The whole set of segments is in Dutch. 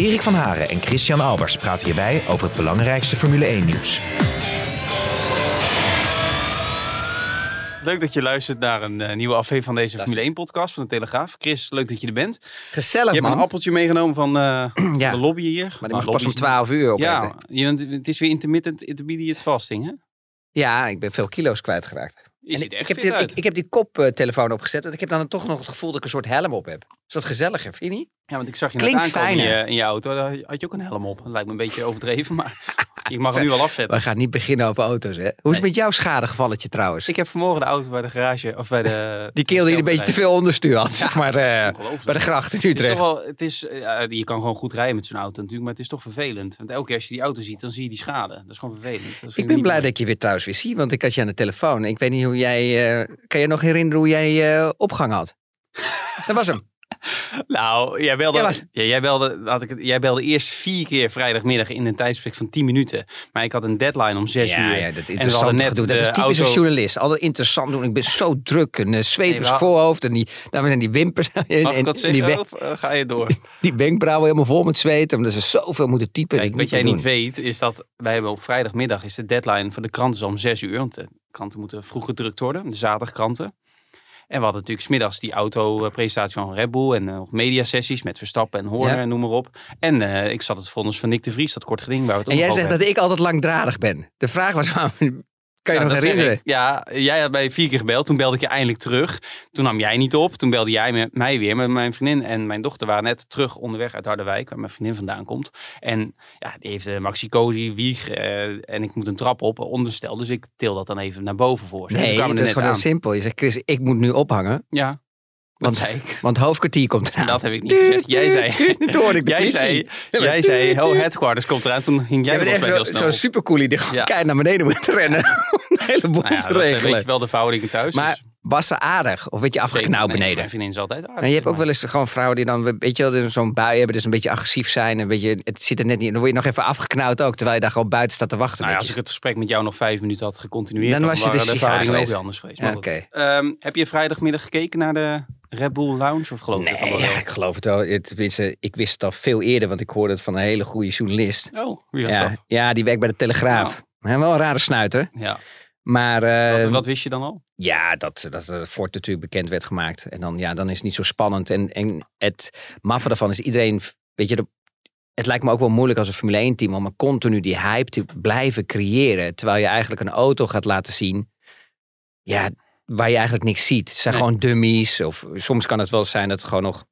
Erik van Haren en Christian Albers praten hierbij over het belangrijkste Formule 1-nieuws. Leuk dat je luistert naar een eh, nieuwe aflevering van deze Formule 1-podcast van de Telegraaf. Chris, leuk dat je er bent. Gezellig, je hebt man. een appeltje meegenomen van eh, Ja. de lobby hier. Maar die mag pas om lobby is- 12 uur opeten. Ja, je, het is weer intermittent intermediate fasting, hè? Ja, ik ben veel kilo's kwijtgeraakt. Ziet ik, echt ik, heb die, uit. ik, ik heb die koptelefoon opgezet. Want ik heb dan toch nog het gevoel dat ik een soort helm op heb. Is dat gezelliger, vind je niet? Ja, want ik zag je net Klinkt aankomen in je, fijner. in je auto. Daar had je ook een helm op. Dat lijkt me een beetje overdreven, maar ik mag hem nu wel afzetten. We gaan niet beginnen over auto's, hè? Hoe is het Nee. met jouw schadegevalletje trouwens? Ik heb vanmorgen de auto bij de garage, of bij de... die keel die een beetje te veel onderstuur had, zeg maar. eh, bij de gracht in Het is Utrecht. toch wel, het is, ja, je kan gewoon goed rijden met zo'n auto natuurlijk, maar het is toch vervelend. Want elke keer als je die auto ziet, dan zie je die schade. Dat is gewoon vervelend. Dat Ik ben blij dat ik je weer trouwens weer zie, want ik had je aan de telefoon. Ik weet niet hoe jij... eh, kan je nog herinneren hoe jij eh, opgang had? Dat was hem. Nou, jij belde, Ja, jij, belde, laat ik het, jij belde eerst vier keer vrijdagmiddag in een tijdsbestek van 10 minuten. Maar ik had een deadline om 6 ja, uur. ja, dat interessante net gedoe. Dat is typisch een auto... journalist. Altijd interessant doen. Ik ben zo druk. En uh, zweet Nee, voorhoofd. En die, daar zijn die wimpers. En, dat en die, zeggen we- of eh, ga je door? die wenkbrauwen helemaal vol met zweet. Omdat ze zoveel moeten typen. Kijk, wat jij niet niet weet is dat wij hebben op vrijdagmiddag is de deadline voor de kranten om 6 uur. Want de kranten moeten vroeg gedrukt worden, de zaterdagkranten. En we hadden natuurlijk smiddags die autopresentatie van Red Bull en nog mediasessies met Verstappen en Horner Ja. en noem maar op. En eh, ik zat het vonnis van Nick de Vries, dat kort geding waar we het En jij zegt dat ik altijd langdradig ben. De vraag was, waarom- kan je Ja, nog herinneren? ik. Ja, jij had mij vier keer gebeld. Toen belde ik je eindelijk terug. Toen nam jij niet op. Toen belde jij me- mij weer. Maar mijn vriendin en mijn dochter waren net terug onderweg uit Harderwijk, waar mijn vriendin vandaan komt. En ja, die heeft een maxi cozy wieg. eh, en ik moet een trap op, onderstel. Dus ik til dat dan even naar boven voor ze. Nee, het is gewoon heel simpel. Je zegt, Chris, ik moet nu ophangen. Ja, Want- zei ik. Want hoofdkwartier komt eraan. Dat heb ik niet gezegd. Jij zei, Toen hoorde ik de jij politie. zei, jij zei, oh, headquarters komt eraan. Toen ging jij volgens echt zo- heel snel zo'n supercoolie die Ja. keihard naar beneden moet rennen. Om een heleboel Nou ja, te dat is regelen. wel de verhoudingen thuis. Maar dus was ze aardig? Of werd je afgeknauwd Nee, beneden? Mijn vriendin is altijd aardig. En je hebt ook wel eens gewoon vrouwen die dan, weet je wel, zo'n bui hebben, dus een beetje agressief zijn. Een beetje, het zit er net niet. Dan word je nog even afgeknauwd ook, terwijl je daar gewoon buiten staat te wachten. Nou ja, als ik het gesprek met jou nog vijf minuten had gecontinueerd, Dan was je waren de verhoudingen ook weer anders geweest. Ja, Oké. Ehm, heb je vrijdagmiddag gekeken naar de Red Bull Lounge of geloof je Nee, ja, ik geloof het wel. Het, tenminste, ik wist het al veel eerder, want ik hoorde het van een hele goede journalist. Oh, wie was Ja, dat? ja, die werkt bij de Telegraaf. Hij wel een rare snuiter. Ja. Maar eh, Wat, wat wist je dan al? ja, dat, dat eh, Ford natuurlijk bekend werd gemaakt. En dan, ja, dan is het niet zo spannend. En, en het maffe daarvan is iedereen, weet je, de, het lijkt me ook wel moeilijk als een Formule 1 team om een continu die hype te blijven creëren. Terwijl je eigenlijk een auto gaat laten zien. Ja, waar je eigenlijk niks ziet. Het zijn Nee. gewoon dummies. Of soms kan het wel zijn dat het gewoon nog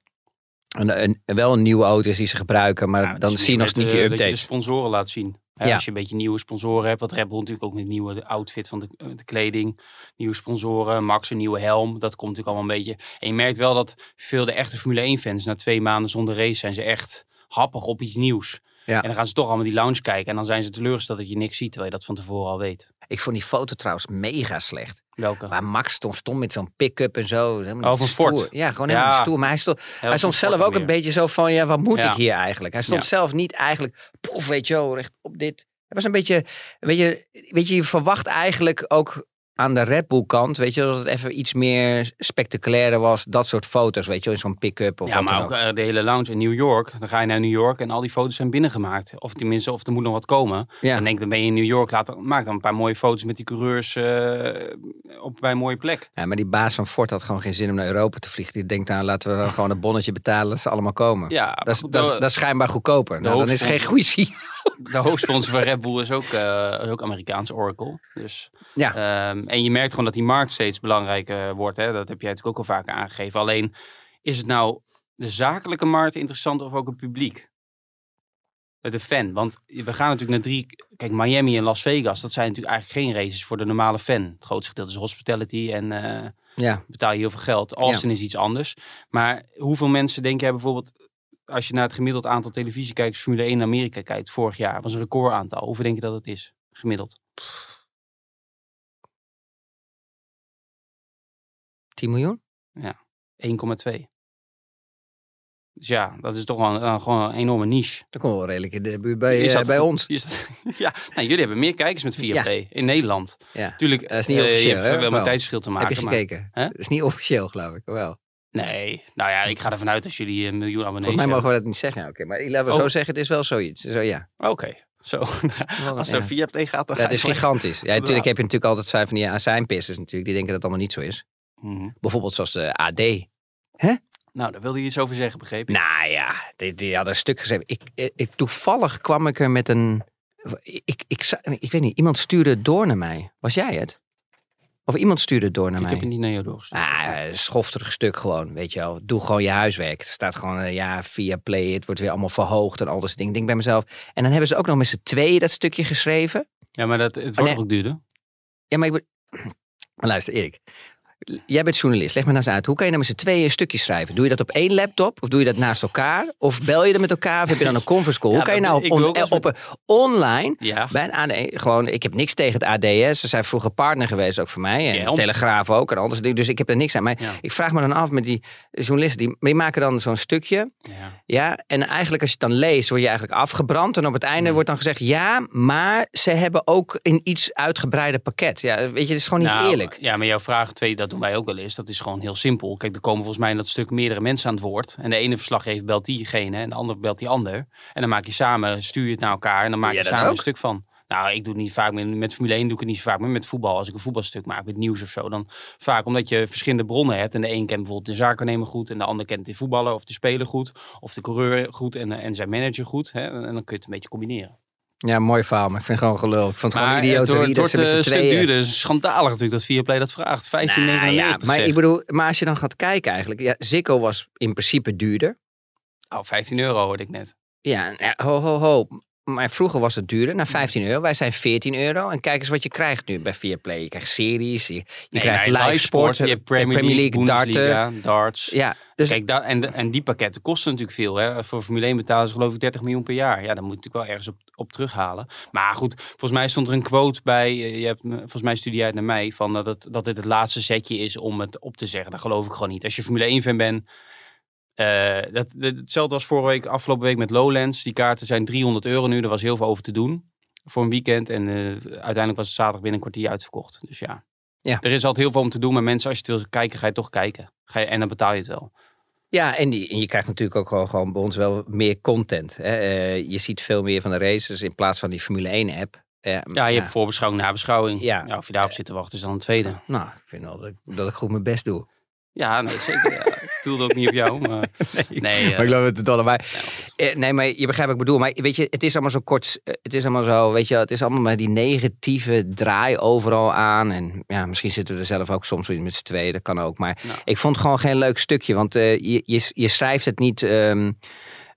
een, een, wel een nieuwe auto is die ze gebruiken. Maar Ja, dan zie je nog niet die eh, Dat je de sponsoren laat zien. Hè, Ja. Als je een beetje nieuwe sponsoren hebt. Wat Red Bull natuurlijk ook met nieuwe outfit van de, eh, de kleding. Nieuwe sponsoren. Max een nieuwe helm. Dat komt natuurlijk allemaal een beetje. En je merkt wel dat veel de echte Formule 1 fans na twee maanden zonder race zijn ze echt happig op iets nieuws. Ja. En dan gaan ze toch allemaal die lounge kijken. En dan zijn ze teleurgesteld dat je niks ziet. Terwijl je dat van tevoren al weet. Ik vond die foto trouwens mega slecht. Welke? Waar Max stond, stond met zo'n pick-up en zo. Helemaal Oh, Ford. Ja, gewoon Ja. helemaal stoer. Maar hij stond, Heel hij stond zelf ook een beetje zo van, ja, wat moet Ja. ik hier eigenlijk? Hij stond Ja. zelf niet eigenlijk, poef, weet je wel, recht op dit. Het was een beetje, weet je, weet je, je verwacht eigenlijk ook aan de Red Bull kant, weet je, dat het even iets meer spectaculairder was. Dat soort foto's, weet je in zo'n pick-up Ja, maar ook eh, de hele lounge in New York. Dan ga je naar New York en al die foto's zijn binnengemaakt. Of tenminste, of er moet nog wat komen. Ja. Dan denk dan ben je in New York. Laat, maak dan een paar mooie foto's met die coureurs eh, op, bij een mooie plek. Ja, maar die baas van Ford had gewoon geen zin om naar Europa te vliegen. Die denkt, nou, laten we dan gewoon een bonnetje betalen dat ze allemaal komen. Ja, Dat is, dat, dat is schijnbaar goedkoper. Nou, dan is het geen goede zie. De hoofdsponsor van Red Bull is ook, eh, is ook Amerikaans Oracle. Dus, Ja. ehm, en je merkt gewoon dat die markt steeds belangrijker wordt. Hè? Dat heb jij natuurlijk ook al vaker aangegeven. Alleen, is het nou de zakelijke markt interessant of ook het publiek? Eh, De fan. Want we gaan natuurlijk naar drie... Kijk, Miami en Las Vegas, dat zijn natuurlijk eigenlijk geen races voor de normale fan. Het grootste gedeelte is hospitality en eh, Ja, betaal je heel veel geld. Austin is iets anders. Maar hoeveel mensen denk jij bijvoorbeeld als je naar het gemiddeld aantal televisiekijkers Formule 1 in Amerika kijkt, vorig jaar, was een recordaantal. Hoeveel denk je dat het is, gemiddeld? 10 miljoen? 1,2. Dus ja, dat is toch wel een, eh, gewoon een enorme niche. Dat komt wel redelijk in de buurt bij, eh, bij goed? ons. Dat- ja, nou, jullie hebben meer kijkers met 4Play in Nederland. Ja. Tuurlijk, Dat is niet eh, officieel, je hebt wel met tijdsverschil te maken. Heb je maar- gekeken? Hè? Dat is niet officieel, geloof ik. Wel. Nee, nou ja, ik ga ervan uit als jullie een miljoen abonnees Volgens mij mogen hebben. we dat niet zeggen. Oké, maar laten we Oh. zo zeggen, het is wel zoiets. Zo, ja. Oké, zo. Als er Ja. 4Play gaat, dan Ja, ga het is je gigantisch. Ja, natuurlijk heb je natuurlijk altijd zijn van die azijnpissers natuurlijk. Die denken dat het allemaal niet zo is. Mhm. Bijvoorbeeld zoals de AD. Nou, daar wilde je iets over zeggen, begreep ik. Nou ja, die, die hadden een stuk geschreven. Ik, ik, ik- toevallig kwam ik er met een... Ik, ik, ik, ik weet niet, iemand stuurde het door naar mij. Was jij het? Of iemand stuurde het door naar ik mij? heb het niet naar jou doorgestuurd. Ah, schofterig stuk gewoon, weet je wel. Doe gewoon je huiswerk. Er staat gewoon, eh, ja, via Play, het wordt weer allemaal verhoogd en al dat soort dingen. Ik denk bij mezelf. En dan hebben ze ook nog met z'n tweeën dat stukje geschreven. Ja, maar dat, het wordt nee. ook duurder? Ja, maar ik luister, Erik. Jij bent journalist. Leg me nou eens uit. Hoe kan je nou met z'n tweeën een stukje schrijven? Doe je dat op één laptop? Of doe je dat naast elkaar? Of bel je er met elkaar? Of heb je dan een conference call? Ja, Hoe kan je dat- nou on- wel eens op een, online Ja. bij een AD, gewoon, ik heb niks tegen het ADS. Ze zijn vroeger partner geweest ook voor mij. En Ja, om- Telegraaf ook en anders. Dus ik heb er niks aan. Maar ik vraag me dan af met die journalisten. Die, die maken dan zo'n stukje. ja. Ja, en eigenlijk als je het dan leest, word je eigenlijk afgebrand. En op het einde wordt dan gezegd, ja, maar ze hebben ook een iets uitgebreider pakket. Ja, weet je, het is gewoon niet Nou, eerlijk. Ja, maar jouw vraag twee, dat doen wij ook wel eens. Dat is gewoon heel simpel. Kijk, er komen volgens mij in dat stuk meerdere mensen aan het woord. En de ene verslaggever belt diegene en de andere belt die ander. En dan maak je samen, stuur je het naar elkaar en dan maak je samen ook? een stuk van. Nou, ik doe het niet vaak meer. Met Formule 1 doe ik het niet zo vaak, maar met voetbal. Als ik een voetbalstuk maak, met nieuws of zo, dan vaak omdat je verschillende bronnen hebt. En de een kent bijvoorbeeld de zaakwaarnemer goed en de ander kent de voetballer of de speler goed. Of de coureur goed en, en zijn manager goed. Hè? En dan kun je het een beetje combineren. Ja, mooi verhaal, maar ik vind het gewoon gelul. Ik vond het Maar gewoon het idioterie wordt, dat het wordt eh, een stuk duurder. Het is schandalig natuurlijk dat Viaplay dat vraagt. 15,99 Nou ja, maar zeg. ik bedoel, maar als je dan gaat kijken eigenlijk. Ja, Ziggo was in principe duurder. Oh, 15 euro hoorde ik net. Ja, ja, ho, ho, ho. Maar vroeger was het duurder, naar 15 euro. Wij zijn 14 euro. En kijk eens wat je krijgt nu bij Viaplay. Je krijgt series, je, je Nee, krijgt live sport, je hebt Premier, League, darten. Darts. Ja, dus Kijk, da- en, en die pakketten kosten natuurlijk veel. Hè? Voor Formule 1 betalen ze geloof ik 30 miljoen per jaar. Ja, dan moet je natuurlijk wel ergens op, op terughalen. Maar goed, volgens mij stond er een quote bij. eh, Je hebt, volgens mij studie het naar mij. Van dat, het, dat dit het laatste setje is om het op te zeggen. Dat geloof ik gewoon niet. Als je Formule 1 fan bent. Eh, dat, hetzelfde was vorige week, afgelopen week met Lowlands. Die kaarten zijn 300 euro nu. Er was heel veel over te doen voor een weekend. En eh, uiteindelijk was het zaterdag binnen een kwartier uitverkocht. Dus ja. Ja. Er is altijd heel veel om te doen. Maar mensen, als je het wil kijken, ga je toch kijken. Ga je, en dan betaal je het wel. Ja, en, die, en je krijgt natuurlijk ook gewoon, gewoon bij ons wel meer content. Hè? Eh, je ziet veel meer van de races in plaats van die Formule 1 app. Eh, Ja, je hebt voorbeschouwing, nabeschouwing. Ja. Ja. of je daarop zit te wachten is dan een tweede. Nou, ik vind wel dat, ik- dat ik goed mijn best doe. Ja, nee, zeker. Doelde ook niet op jou, maar... Nee, eh, maar ik geloof het dolle. Maar, ja, goed. eh, nee, maar je begrijpt wat ik bedoel. Maar weet je, het is allemaal zo kort. eh, Het is allemaal zo, weet je, het is allemaal maar die negatieve draai overal aan. En ja, misschien zitten we er zelf ook soms met z'n tweeën. Dat kan ook. Maar Nou. ik vond het gewoon geen leuk stukje. Want eh, je, je, je schrijft het niet... ehm,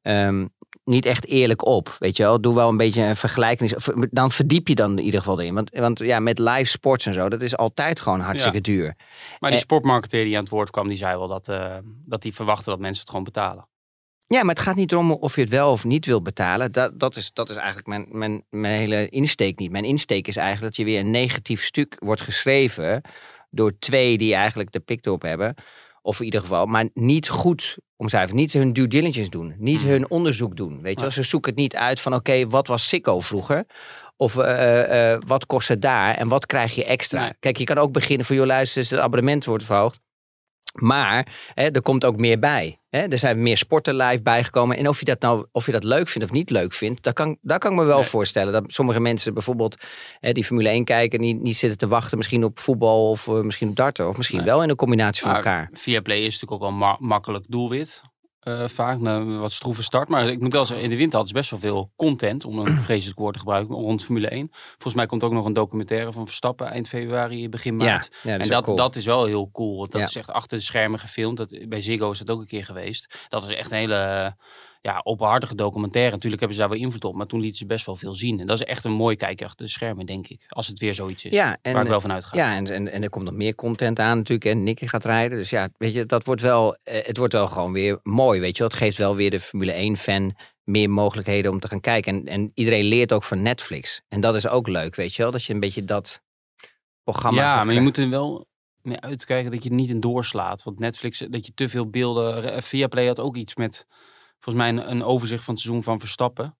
ehm, niet echt eerlijk op, weet je wel. Doe wel een beetje een vergelijking. Dan verdiep je dan in ieder geval in. Want, want ja, met live sports en zo, dat is altijd gewoon hartstikke duur. Maar die Eh. sportmarketeer die aan het woord kwam, die zei wel dat, eh dat die verwachtte dat mensen het gewoon betalen. Ja, maar het gaat niet erom of je het wel of niet wil betalen. Dat, dat, is, dat is eigenlijk mijn, mijn, mijn hele insteek niet. Mijn insteek is eigenlijk dat je weer een negatief stuk wordt geschreven door twee die eigenlijk de pik erop hebben. Of in ieder geval, maar niet goed omschrijven. Niet hun due diligence doen. Niet Hmm. hun onderzoek doen. Weet je wel? Ze zoeken het niet uit van oké, wat was Sikko vroeger? Of eh, eh, wat kost het daar? En wat krijg je extra? Nee. Kijk, je kan ook beginnen van, joh luister, het abonnement wordt verhoogd. Maar hè, er komt ook meer bij. Hè? Er zijn meer sporten live bijgekomen. En of je dat nou of je dat leuk vindt of niet leuk vindt, dat kan, dat kan ik me wel Nee. voorstellen. Dat sommige mensen bijvoorbeeld hè, die Formule 1 kijken, niet, niet zitten te wachten misschien op voetbal of eh, misschien op darten. Of misschien Nee. wel in een combinatie van Maar elkaar. Viaplay is natuurlijk ook wel ma- makkelijk doelwit. Eh, vaak een wat stroeve start. Maar ik moet wel zeggen, in de winter hadden ze best wel veel content, om een vreselijk woord te gebruiken, rond Formule 1. Volgens mij komt ook nog een documentaire van Verstappen eind februari, begin maart. ja, ja, en dat, cool. dat is wel heel cool. Dat Ja. is echt achter de schermen gefilmd. Dat, bij Ziggo is dat ook een keer geweest. Dat is echt een hele ja, openhartige documentaire. Natuurlijk hebben ze daar wel invloed op, maar toen lieten ze best wel veel zien. En dat is echt een mooi kijkje achter de schermen, denk ik. Als het weer zoiets is, Ja, en, waar ik wel van uitga. Ja, en, en, en er komt nog meer content aan natuurlijk. En Nicky gaat rijden. Dus ja, weet je, dat wordt wel, eh, het wordt wel gewoon weer mooi. Weet je wel. Het geeft wel weer de Formule 1-fan meer mogelijkheden om te gaan kijken. En, en iedereen leert ook van Netflix. En dat is ook leuk, weet je wel. Dat je een beetje dat programma Ja, maar je moet er wel mee uitkijken dat je het niet in doorslaat. Want Netflix, dat je te veel beelden... eh, Viaplay had ook iets met, volgens mij, een, een overzicht van het seizoen van Verstappen.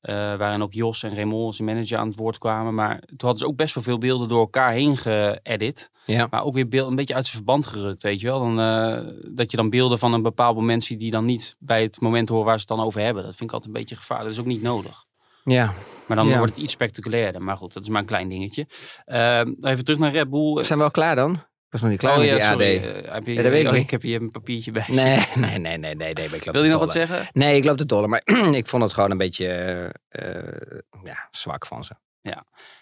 eh, waarin ook Jos en Raymond, zijn manager, aan het woord kwamen. Maar toen hadden ze ook best wel veel beelden door elkaar heen geëdit. Ja. Maar ook weer beeld, een beetje uit zijn verband gerukt, weet je wel. Dan, eh, dat je dan beelden van een bepaald moment ziet die dan niet bij het moment horen waar ze het dan over hebben. Dat vind ik altijd een beetje gevaarlijk. Dat is ook niet nodig. Ja. Maar dan Ja. wordt het iets spectaculairder. Maar goed, dat is maar een klein dingetje. Ehm, even terug naar Red Bull. Zijn we al klaar dan? Was nog niet klaar oh met ja, die sorry. AD. eh, heb je, Ja, dat weet ik oh, niet. ik heb hier een papiertje bij. Nee, nee, nee, nee, nee, nee. Ik Wil je nog wat zeggen? Nee, ik loop de dolle. Maar ik vond het gewoon een beetje eh, ja, zwak van ze.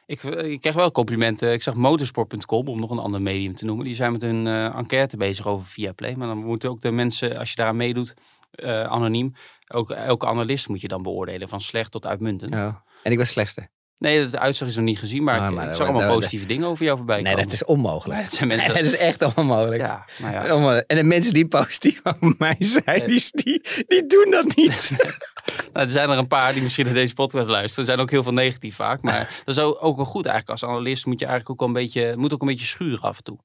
Ik, eh, ik krijg wel complimenten. Ik zag motorsport.com, om nog een ander medium te noemen. Die zijn met een eh, enquête bezig over Viaplay. Maar dan moeten ook de mensen, als je daaraan meedoet, anoniem. Ook elke analist moet je dan beoordelen, van slecht tot uitmuntend. Ja. En ik was slechtste. Nee, de uitslag is nog niet gezien, maar, Ah, ik, maar ik zag allemaal dat- positieve dingen over jou voorbij Nee, komen. dat is onmogelijk. Nee, dat zijn Nee, mensen... dat is echt onmogelijk. ja, nou ja. Onmogelijk. En de mensen die positief over mij zijn, die, die, doen dat niet. Nou, er zijn er een paar die misschien naar deze podcast luisteren. Er zijn ook heel veel negatief vaak. Maar dat is ook, wel goed eigenlijk. Als analist moet je eigenlijk ook een beetje, moet ook een beetje schuren af en toe.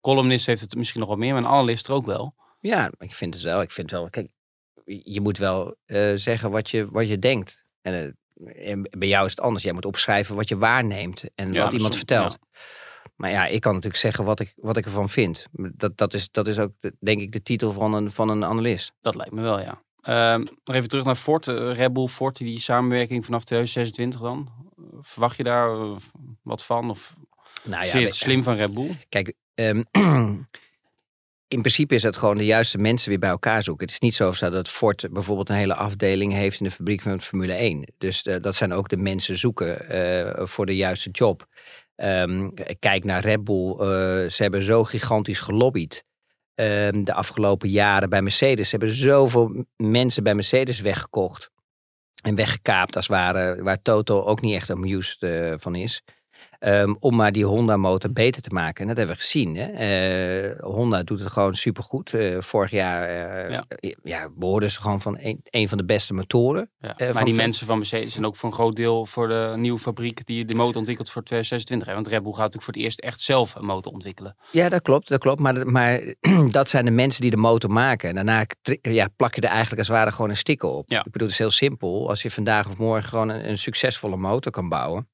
Columnist heeft het misschien nog wat meer, maar een analist er ook wel. Ja, ik vind het wel. Ik vind wel. Kijk, je moet wel eh, zeggen wat je, wat je denkt. En, eh, en bij jou is het anders. Jij moet opschrijven wat je waarneemt en Ja, wat iemand vertelt. Maar ja, ik kan natuurlijk zeggen wat ik, wat ik ervan vind. Dat, dat, is, dat is ook, de- denk ik, de titel van een, van een analist. Dat lijkt me wel, ja. Nog even terug naar Ford. eh, Red Bull, Ford, die samenwerking vanaf 2026 dan. Verwacht je daar eh, wat van? Of Nou vind je het slim van Red Bull? Kijk, ehm, in principe is het gewoon de juiste mensen weer bij elkaar zoeken. Het is niet zo dat Ford bijvoorbeeld een hele afdeling heeft in de fabriek van Formule 1. Dus eh, dat zijn ook de mensen zoeken eh, voor de juiste job. Ehm, kijk naar Red Bull. eh, ze hebben zo gigantisch gelobbyd. ehm, de afgelopen jaren bij Mercedes. Ze hebben zoveel mensen bij Mercedes weggekocht. En weggekaapt als het ware. Waar Toto ook niet echt amused van is. Ehm, om maar die Honda-motor beter te maken. En dat hebben we gezien. Hè? Eh, Honda doet het gewoon supergoed. Eh vorig jaar eh, Ja. ja. behoorden ze gewoon van een, een van de beste motoren. Ja. Maar van die mensen van Mercedes zijn ook voor een groot deel voor de nieuwe fabriek die de motor ontwikkelt voor 2026. Hè? Want Red Bull gaat natuurlijk voor het eerst echt zelf een motor ontwikkelen. Ja, dat klopt. Dat klopt. Maar, maar dat zijn de mensen die de motor maken. En daarna ja, plak je er eigenlijk als het ware gewoon een sticker op. Ja. Ik bedoel, het is heel simpel. Als je vandaag of morgen gewoon een, een succesvolle motor kan bouwen.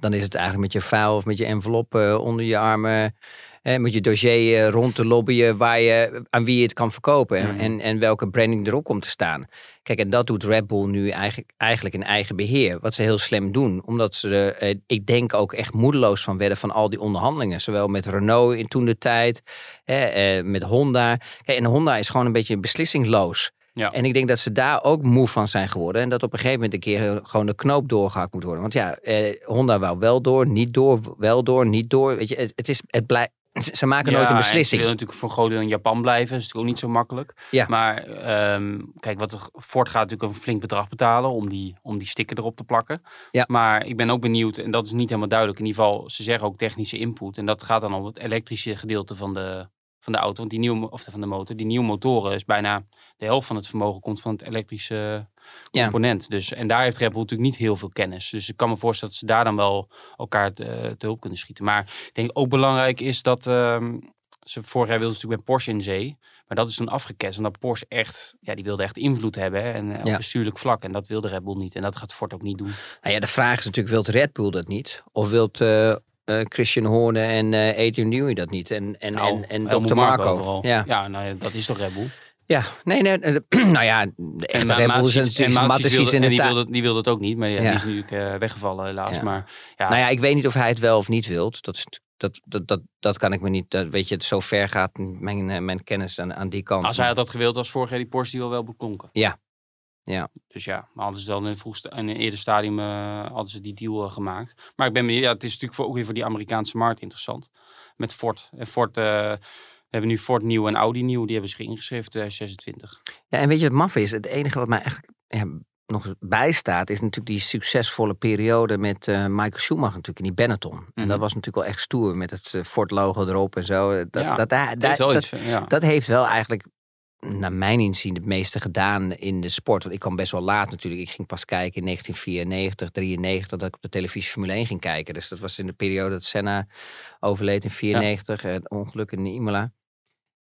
Dan is het eigenlijk met je vuil of met je envelop eh, onder je armen. eh, met je dossier eh, rond te lobbyen waar je, aan wie je het kan verkopen. en- Mhm. En, en welke branding erop komt te staan. Kijk, en dat doet Red Bull nu eigenlijk, eigenlijk in eigen beheer. Wat ze heel slim doen. Omdat ze, eh, ik denk, ook echt moedeloos van werden van al die onderhandelingen. Zowel met Renault in toen de tijd, hè, eh, met Honda. Kijk, en Honda is gewoon een beetje beslissingloos. Ja. En ik denk dat ze daar ook moe van zijn geworden. En dat op een gegeven moment een keer gewoon de knoop doorgehakt moet worden. Want ja, eh, Honda wou wel door, niet door, wel door, niet door. Weet je, het, het is, het blij, ze maken nooit een en Ze beslissing. willen natuurlijk voor deel in Japan blijven. Dat is natuurlijk ook niet zo makkelijk. Ja. Maar ehm, kijk, wat Ford gaat natuurlijk een flink bedrag betalen om die, om die sticker erop te plakken. Ja. Maar ik ben ook benieuwd, en dat is niet helemaal duidelijk. In ieder geval, ze zeggen ook technische input. En dat gaat dan om het elektrische gedeelte van de, van de auto. Want die nieuwe, of van de motor. Die nieuwe motoren is bijna de helft van het vermogen komt van het elektrische Ja. component. Dus, en daar heeft Red Bull natuurlijk niet heel veel kennis. Dus ik kan me voorstellen dat ze daar dan wel elkaar te, te hulp kunnen schieten. Maar ik denk ook belangrijk is dat ehm, ze vorig jaar wilden ze natuurlijk met Porsche in zee. Maar dat is toen afgeketst. Omdat Porsche echt, ja, die wilde echt invloed hebben. Hè, en eh, op bestuurlijk vlak. En dat wilde Red Bull niet. En dat gaat Ford ook niet doen. Nou ja, de vraag is natuurlijk, wilt Red Bull dat niet? Of wilt eh, eh, Christian Horner en eh Adrian Newey dat niet? En, en, Nou, en, en Dr. Marco. Ja. ja nou ja, dat is toch Red Bull. ja, nee, nee. eh, nou ja, de echte Ma- Red Bull Matsic- is natuurlijk en wilde- in en de die taal. wilde, die wilde het ook niet. Maar ja, Ja. die is nu weggevallen helaas. Ja. Maar ja, Nou ja, ik weet niet of hij het wel of niet wilt. Dat, is, dat, dat, dat, dat kan ik me niet. Dat, weet je, zo ver gaat mijn, mijn kennis aan, aan die kant. als hij had dat gewild, was vorig jaar die Porsche die wel wel beklonken. Ja. Ja. Dus ja, hadden ze dan in een, vroegste, in een eerder stadium eh, hadden ze die deal eh, gemaakt. Maar ik ben benieuwd, ja, het is natuurlijk voor, ook weer voor die Amerikaanse markt interessant. Met Ford. En Ford, eh, We hebben nu Ford nieuw en Audi nieuw. Die hebben zich ingeschreven 2026. Ja, en weet je wat maf is? Het enige wat mij eigenlijk ja, nog bijstaat, is natuurlijk die succesvolle periode met Michael Schumacher natuurlijk in die Benetton. En Mhm. dat was natuurlijk wel echt stoer met het Ford logo erop en zo. Dat, Ja, dat, dat, ja. dat heeft wel eigenlijk, naar mijn inzien, het meeste gedaan in de sport. Want ik kwam best wel laat natuurlijk. Ik ging pas kijken in 1994, 93, dat ik op de televisie Formule 1 ging kijken. Dus dat was in de periode dat Senna overleed in 94, en ongeluk in Imola.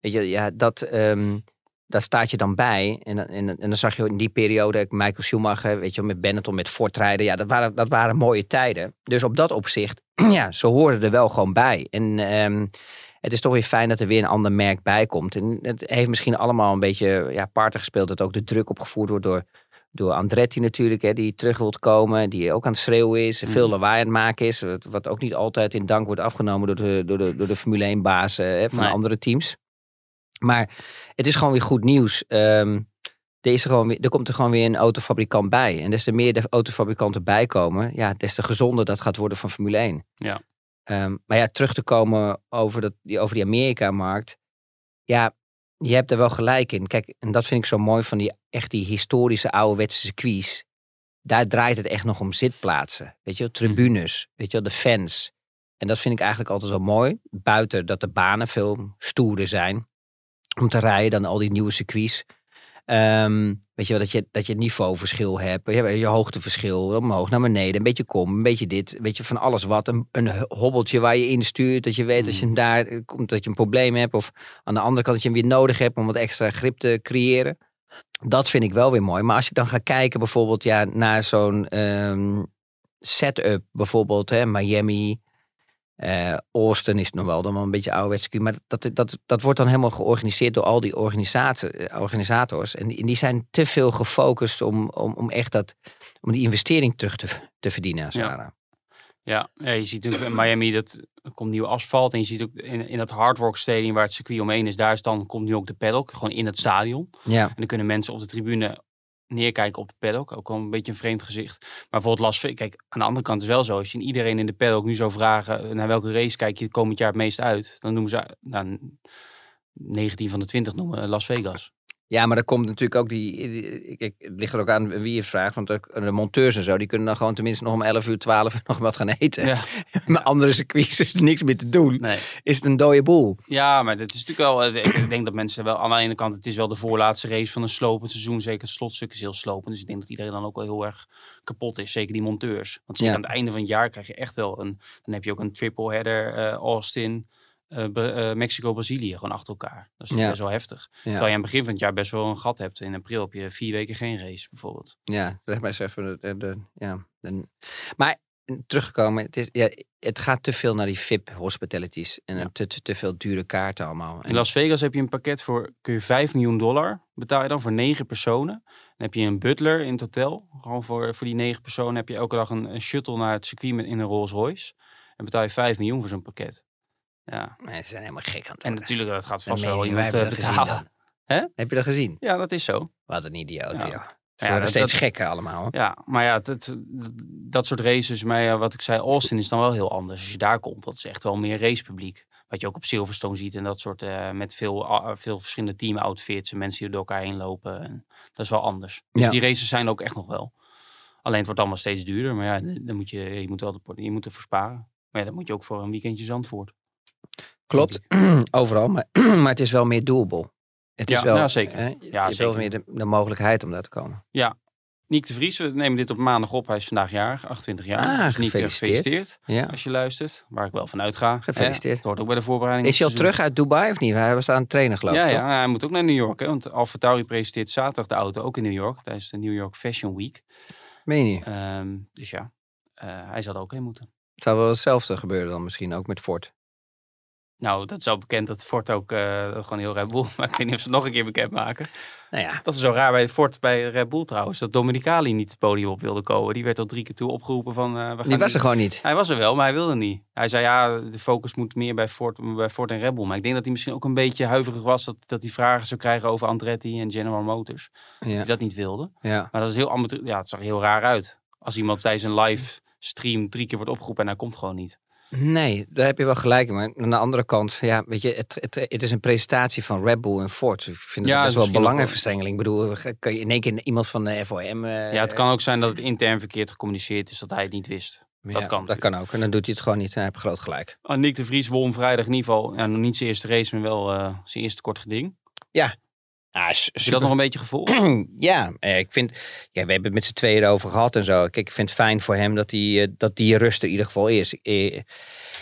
Weet je, ja, dat, ehm, daar staat je dan bij. En, dan- en, en dan zag je in die periode Michael Schumacher, weet je, met Benetton, met Ford rijden. Ja, dat waren, dat waren mooie tijden. Dus op dat opzicht, ja, ze horen er wel gewoon bij. En ehm, het is toch weer fijn dat er weer een ander merk bij komt. En het heeft misschien allemaal een beetje ja, parten gespeeld. Dat ook de druk opgevoerd wordt door, door Andretti natuurlijk. Hè, die terug wilt komen. Die ook aan het schreeuwen is. en Veel lawaai aan het maken is. Wat, wat ook niet altijd in dank wordt afgenomen door de, door de, door de Formule 1 bazen hè, van Nee. andere teams. Maar het is gewoon weer goed nieuws. Ehm, er, is er, gewoon weer, er komt er gewoon weer een autofabrikant bij. En des te meer de autofabrikanten bijkomen, ja, des te gezonder dat gaat worden van Formule 1. Ja. Ehm, maar ja, terug te komen over, dat, die, over die Amerika-markt. Ja, je hebt er wel gelijk in. Kijk, en dat vind ik zo mooi van die echt die historische ouderwetse circuits. Daar draait het echt nog om zitplaatsen. Weet je wel, tribunes. Weet je wel, de fans. En dat vind ik eigenlijk altijd wel mooi. Buiten dat de banen veel stoerder zijn om te rijden dan al die nieuwe circuits. Ehm, weet je wel, dat je, dat je het niveauverschil hebt. Je, je hoogteverschil, omhoog naar beneden. Een beetje kom, een beetje dit. Weet je, van alles wat. Een, een hobbeltje waar je instuurt. Dat je weet als je hem daar eh, komt, dat je een probleem hebt. Of aan de andere kant dat je hem weer nodig hebt om wat extra grip te creëren. Dat vind ik wel weer mooi. Maar als ik dan ga kijken bijvoorbeeld ja, naar zo'n ehm, setup. Bijvoorbeeld hè, Miami, eh, Austin is nog wel dan wel een beetje ouderwets circuit. Maar dat, dat, dat wordt dan helemaal georganiseerd door al die eh, organisators. En die, zijn te veel gefocust om, om, om echt dat, om die investering terug te, te verdienen. Ja. Ja, je ziet natuurlijk in Miami dat er komt nieuw asfalt. En je ziet ook in, in dat Hard Rock Stadium waar het circuit omheen is, daar is dan komt nu ook de paddock, gewoon in het stadion. ja. En dan kunnen mensen op de tribune neerkijken op de paddock. Ook wel een beetje een vreemd gezicht. Maar bijvoorbeeld Las Vegas, kijk, aan de andere kant is wel zo. Als je iedereen in de paddock nu zou vragen, eh, naar welke race kijk je komend jaar het meest uit? Dan noemen ze, nou, 19 van de 20 noemen Las Vegas. Ja, maar dan komt natuurlijk ook die. die- Kijk, het ligt er ook aan wie je vraagt. Want de monteurs en zo, die kunnen dan gewoon tenminste nog om 11 uur, 12 uur nog wat gaan eten. Ja, Met andere circuits is er niks meer te doen. nee. Is het een dode boel? Ja, maar dat is natuurlijk wel. eh, Ik denk dat mensen wel aan de ene kant. Het is wel de voorlaatste race van een slopend seizoen. Zeker het slotstuk is heel slopend. Dus ik denk dat iedereen dan ook wel heel erg kapot is. Zeker die monteurs. Want zeker Ja. aan het einde van het jaar krijg je echt wel een. Dan heb je ook een triple header. eh, Austin, eh, eh, Mexico, Brazilië. Gewoon achter elkaar. Dat is Ja. best wel heftig. Terwijl je aan het begin van het jaar best wel een gat hebt. In april heb je vier weken geen race bijvoorbeeld. Ja, zeg maar eens even. De, de, de- ja, de- maar teruggekomen, het, is, ja, het gaat te veel naar die VIP hospitalities. En Ja. te, te, te veel dure kaarten allemaal. In Las Vegas heb je een pakket voor. Kun je 5 miljoen dollar betaal je dan voor negen personen. Dan heb je een butler in het hotel. Gewoon voor, voor die negen personen heb je elke dag een, een shuttle naar het circuit met, in een Rolls Royce. En betaal je 5 miljoen voor zo'n pakket. Ja. Nee, ze zijn helemaal gek aan het En worden. natuurlijk, dat gaat vast wel iemand eh, dat betalen. Hè? Heb je dat gezien? Ja, dat is zo. Wat een idioot, Ja. joh. Ze Ja, worden dat- steeds dat- gekker allemaal. hoor. Ja, maar ja, dat, dat, dat soort races, maar ja, wat ik zei, Austin is dan wel heel anders. Als je daar komt, dat is echt wel meer racepubliek. Wat je ook op Silverstone ziet en dat soort, eh, met veel, veel verschillende teamoutfits en mensen die door elkaar heen lopen. En dat is wel anders. Dus Ja. die races zijn ook echt nog wel. Alleen het wordt allemaal steeds duurder, maar ja, dan moet je, je moet wel de, je moet ervoor sparen. Maar ja, dan moet je ook voor een weekendje Zandvoort. Klopt, overal. Maar, maar het is wel meer doable. Het is Ja, wel, nou, zeker. hè, je Ja, hebt wel zeker. meer de, de mogelijkheid om daar te komen. Niek de Vries, we nemen dit op maandag op. Hij is vandaag jarig, 28 jaar. Ah, dus eh, gefeliciteerd. gefeliciteerd Ja. als je luistert. Waar ik wel van uitga. Gefeliciteerd. Het hoort ook bij de voorbereiding. Is hij al terug uit Dubai of niet? Hij was aan het trainen geloof Ja, ik. ja, toch? hij moet ook naar New York. Hè? Want Alfa Tauri presenteert zaterdag de auto ook in New York. Tijdens de New York Fashion Week. Meen je niet? Ehm, dus ja, eh, hij zal er ook heen moeten. Het zou wel hetzelfde gebeuren dan misschien ook met Ford. Nou, dat is al bekend dat Ford ook eh, gewoon heel Red Bull. Maar ik weet niet of ze het nog een keer bekend maken. Nou ja, Dat is zo raar bij Ford, bij Red Bull trouwens. Dat Dominicali niet het podium op wilde komen. Die werd al drie keer toe opgeroepen van... eh, we gaan die was er gewoon niet. Hij was er wel, maar hij wilde niet. Hij zei ja, de focus moet meer bij Ford, bij Ford en Red Bull. Maar ik denk dat hij misschien ook een beetje huiverig was dat, dat hij vragen zou krijgen over Andretti en General Motors. Dat Ja, hij dat niet wilde. ja. Maar dat is heel amateur. Ja, het zag heel raar uit. Als iemand tijdens een live stream drie keer wordt opgeroepen en hij komt gewoon niet. Nee, daar heb je wel gelijk in. Maar aan de andere kant, ja, weet je, het, het, het is een presentatie van Red Bull en Ford. Ik vind Ja, dat best is wel belangenverstrengeling. Ik bedoel, kan je in één keer iemand van de FOM... eh, Ja, het kan ook zijn dat het intern verkeerd gecommuniceerd is, dat hij het niet wist. ja, dat kan Dat kan ook. En dan doet hij het gewoon niet. En hij heeft groot gelijk. Nick de Vries won vrijdag in ieder geval, ja, nog niet zijn eerste race, maar wel eh, zijn eerste kort geding. Ja, is Heb je dat nog een beetje gevolgd? ja, eh, ik vind, ja, we hebben het met z'n tweeën erover gehad en zo. Kijk, ik vind het fijn voor hem dat die, eh, dat die rust er in ieder geval is. Eh,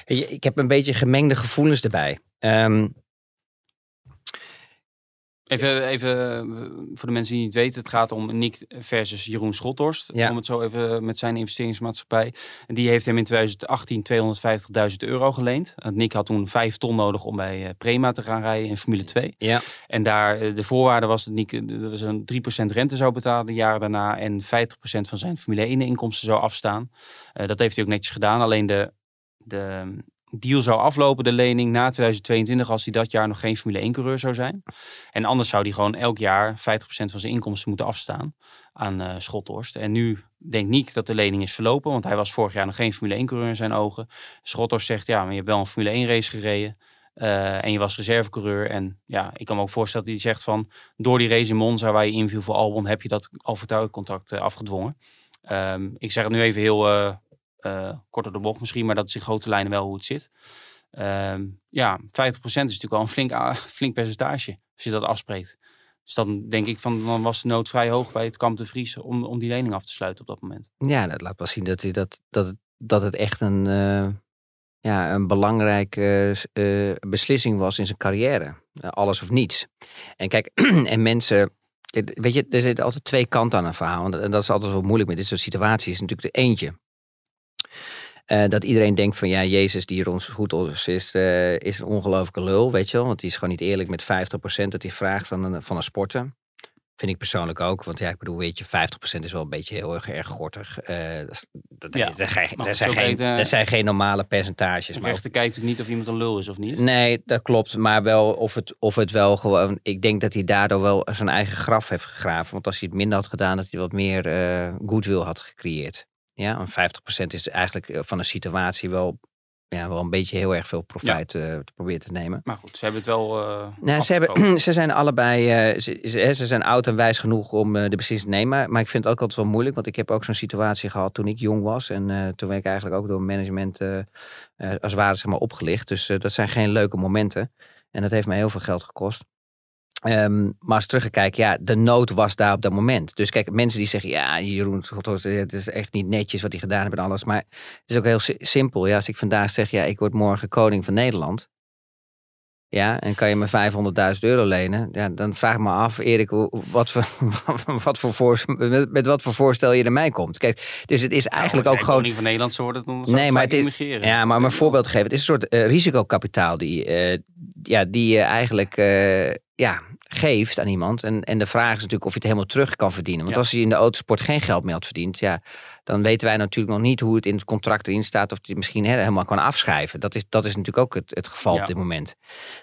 weet je, Ik heb een beetje gemengde gevoelens erbij. Ehm, Even, even eh, voor de mensen die het weten, het gaat om Nick versus Jeroen Schothorst. Ja. Om het zo even met zijn investeringsmaatschappij. En die heeft hem in 2018 250.000 euro geleend. Want Nick had toen 5 ton nodig om bij eh, Prema te gaan rijden in Formule 2. ja, En daar, eh, de voorwaarde was dat Nick we een 3% rente zou betalen de jaren daarna. En 50% van zijn Formule 1 inkomsten zou afstaan. Dat heeft hij ook netjes gedaan. Alleen de, de deal zou aflopen, de lening, na 2022, als hij dat jaar nog geen Formule 1 coureur zou zijn. En anders zou hij gewoon elk jaar 50% van zijn inkomsten moeten afstaan aan Schothorst. En nu denkt Nick dat de lening is verlopen, want hij was vorig jaar nog geen Formule 1 coureur in zijn ogen. Schothorst zegt, ja, maar je hebt wel een Formule 1 race gereden. eh, en je was reservecoureur. En ja, ik kan me ook voorstellen dat hij zegt van... door die race in Monza waar je inviel voor Albon... heb je dat Alfa-Tauri-contract eh, afgedwongen. Ehm, ik zeg het nu even heel eh, kort op de bocht misschien... maar dat is in grote lijnen wel hoe het zit. Ehm, ja, 50% is natuurlijk wel een flink, flink percentage... als je dat afspreekt. Dus dan denk ik van... dan was de nood vrij hoog bij het kamp de om, om die lening af te sluiten op dat moment. ja, dat laat wel zien dat, dat, dat, het, dat het echt een, eh, ja, een belangrijke eh, beslissing was in zijn carrière. Alles of niets. En kijk, en mensen... Weet je, er zitten altijd twee kanten aan een verhaal. En dat is altijd wel moeilijk met dit soort situaties. Is natuurlijk de eentje. Eh, dat iedereen denkt van ja, Jezus die Ron Goedels is, eh, is een ongelooflijke lul, weet je wel. Want die is gewoon niet eerlijk met 50% dat hij vraagt van een, van een sporter. Vind ik persoonlijk ook. Want ja, ik bedoel, weet je, 50% is wel een beetje heel erg, erg gortig. Eh, dat, is- dat, Ja, dat zijn, dat, zo zijn geen, dat zijn geen normale percentages. Maar rechter kijkt natuurlijk niet of iemand een lul is of niet. Nee, dat klopt. Maar wel of het, of het wel gewoon. Ik denk dat hij daardoor wel zijn eigen graf heeft gegraven. Want als hij het minder had gedaan, dat hij wat meer eh goodwill had gecreëerd. Ja, en 50% is eigenlijk eh, van een situatie wel, ja, wel een beetje heel erg veel profijt eh, te proberen te nemen. Maar goed, ze hebben het wel eh Nou, ze, hebben, ze zijn allebei, ze, ze, zijn oud en wijs genoeg om de beslissing te nemen. Maar ik vind het ook altijd wel moeilijk, want ik heb ook zo'n situatie gehad toen ik jong was. En toen werd ik eigenlijk ook door management als het ware zeg maar, opgelicht. Dus dat zijn geen leuke momenten. En dat heeft mij heel veel geld gekost. Ehm, maar als ik terugkijk, ja, de nood was daar op dat moment. Dus kijk, mensen die zeggen, ja, Jeroen, het is echt niet netjes wat hij gedaan heeft en alles. Maar het is ook heel si- simpel. Ja, als ik vandaag zeg, ja, ik word morgen koning van Nederland. Ja, en kan je me 500.000 euro lenen? Ja, dan vraag ik me af, Erik, wat voor, wat voor voor, met, met wat voor voorstel je er mij komt. Kijk, dus het is eigenlijk Nou, ook als jij gewoon... koning van Nederland dan zou Nee, maar het is-. Ja, maar om een voorbeeld te geven. Het is een soort eh, risicokapitaal die, eh, ja, die je eigenlijk eh, ja, geeft aan iemand. En, en de vraag is natuurlijk of je het helemaal terug kan verdienen. Want Ja. als je in de autosport geen geld meer had verdiend, ja, dan weten wij natuurlijk nog niet hoe het in het contract erin staat. Of je misschien helemaal kan afschrijven. Dat is, dat is natuurlijk ook het, het geval Ja. op dit moment.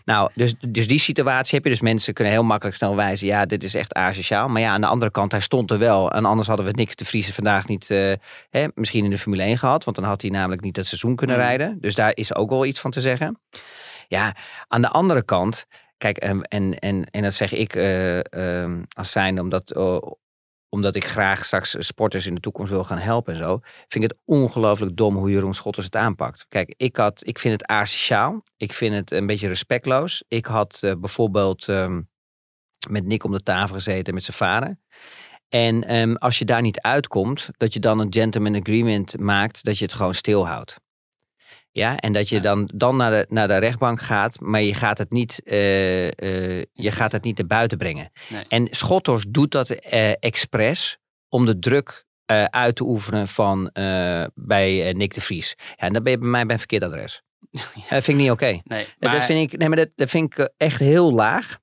Nou, dus, dus die situatie heb je. Dus mensen kunnen heel makkelijk snel wijzen. Ja, dit is echt asociaal. Maar ja, aan de andere kant, hij stond er wel. En anders hadden we niks te vriezen vandaag niet eh, hè, misschien in de Formule 1 gehad. Want dan had hij namelijk niet het seizoen kunnen Mhm. rijden. Dus daar is ook wel iets van te zeggen. Ja, aan de andere kant. Kijk, en, en, en, en dat zeg ik eh, ehm, als zijnde omdat, eh, omdat ik graag straks sporters in de toekomst wil gaan helpen en zo. Vind ik het ongelooflijk dom hoe Jeroen Schotters het aanpakt. Kijk, ik, had, ik vind het asociaal. Ik vind het een beetje respectloos. Ik had eh, bijvoorbeeld ehm, met Nick om de tafel gezeten met zijn vader. En ehm, als je daar niet uitkomt, dat je dan een gentleman agreement maakt dat je het gewoon stilhoudt. Ja, en dat je dan, dan naar, de, naar de rechtbank gaat, maar je gaat het niet, eh, eh, je gaat het niet naar buiten brengen. Nee. En Schotters doet dat eh, expres om de druk uit te oefenen van, bij Nick de Vries. Ja, en dan ben je bij mij bij een verkeerd adres. Dat vind ik niet oké. Nee, maar, Dat vind ik, nee, maar dat, dat vind ik echt heel laag.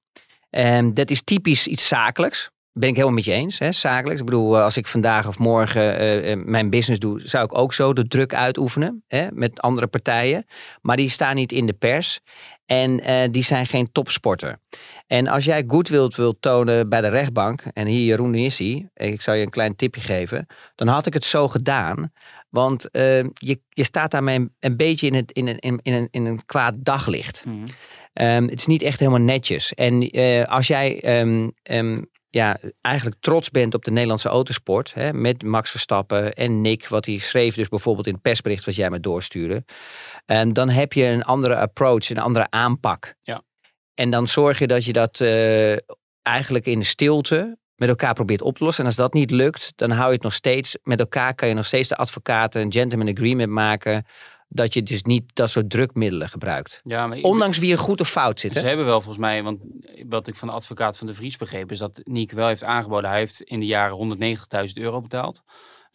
En dat is typisch iets zakelijks. Ben ik helemaal met je eens. Hè? Zakelijks. Ik bedoel, eh, als ik vandaag of morgen eh, eh, mijn business doe, zou ik ook zo de druk uitoefenen. Hè? Met andere partijen. Maar die staan niet in de pers. En die zijn geen topsporter. En als jij goed wilt, wilt tonen bij de rechtbank, en hier Jeroen is hij, ik zou je een klein tipje geven, dan had ik het zo gedaan. Want je, je staat daarmee een, een beetje in, het, in, een, in, een, in een kwaad daglicht. Mhm. Ehm, het is niet echt helemaal netjes. En als jij ehm, ehm, ja, eigenlijk trots bent op de Nederlandse autosport, hè, met Max Verstappen en Nick, wat hij schreef, dus bijvoorbeeld in het persbericht wat jij me doorstuurde, en dan heb je een andere approach, een andere aanpak. Ja. En dan zorg je dat je dat eh, eigenlijk in de stilte met elkaar probeert op te lossen. En als dat niet lukt, dan hou je het nog steeds met elkaar. Kan je nog steeds de advocaten een gentleman agreement maken. Dat je dus niet dat soort drukmiddelen gebruikt. Ja, maar ik- Ondanks wie er goed of fout zit. Ze hebben wel volgens mij, want wat ik van de advocaat van de Vries begreep, is dat Niek wel heeft aangeboden. Hij heeft in de jaren 190.000 euro betaald.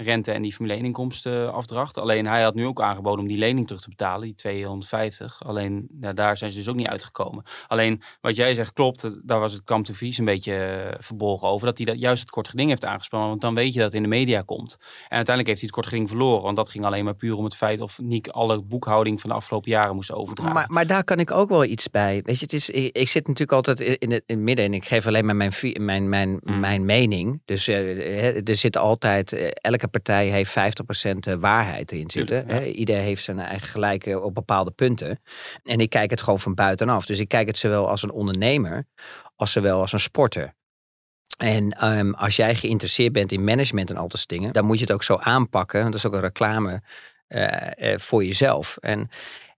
Rente en die Formule 1 inkomsten afdracht. Alleen hij had nu ook aangeboden om die lening terug te betalen, die 250. Alleen ja, daar zijn ze dus ook niet uitgekomen. Alleen wat jij zegt klopt, eh, daar was het Kamp de Vries een beetje eh, verborgen over. Dat hij dat juist het kort geding heeft aangespannen. Want dan weet je dat het in de media komt. En uiteindelijk heeft hij het kort geding verloren. Want dat ging alleen maar puur om het feit of Niek alle boekhouding van de afgelopen jaren moest overdragen. Maar, maar daar kan ik ook wel iets bij. Weet je, het is, ik, ik zit natuurlijk altijd in het, in het midden en ik geef alleen maar mijn, mijn, mijn, Mm. mijn mening. Dus eh, er zit altijd, eh, elke partij heeft 50% waarheid erin zitten. Ja. hè. Ieder heeft zijn eigen gelijke op bepaalde punten. En ik kijk het gewoon van buitenaf. Dus ik kijk het zowel als een ondernemer als zowel als een sporter. En ehm, als jij geïnteresseerd bent in management en al dat soort dingen, dan moet je het ook zo aanpakken. Want dat is ook een reclame eh, eh, voor jezelf. En,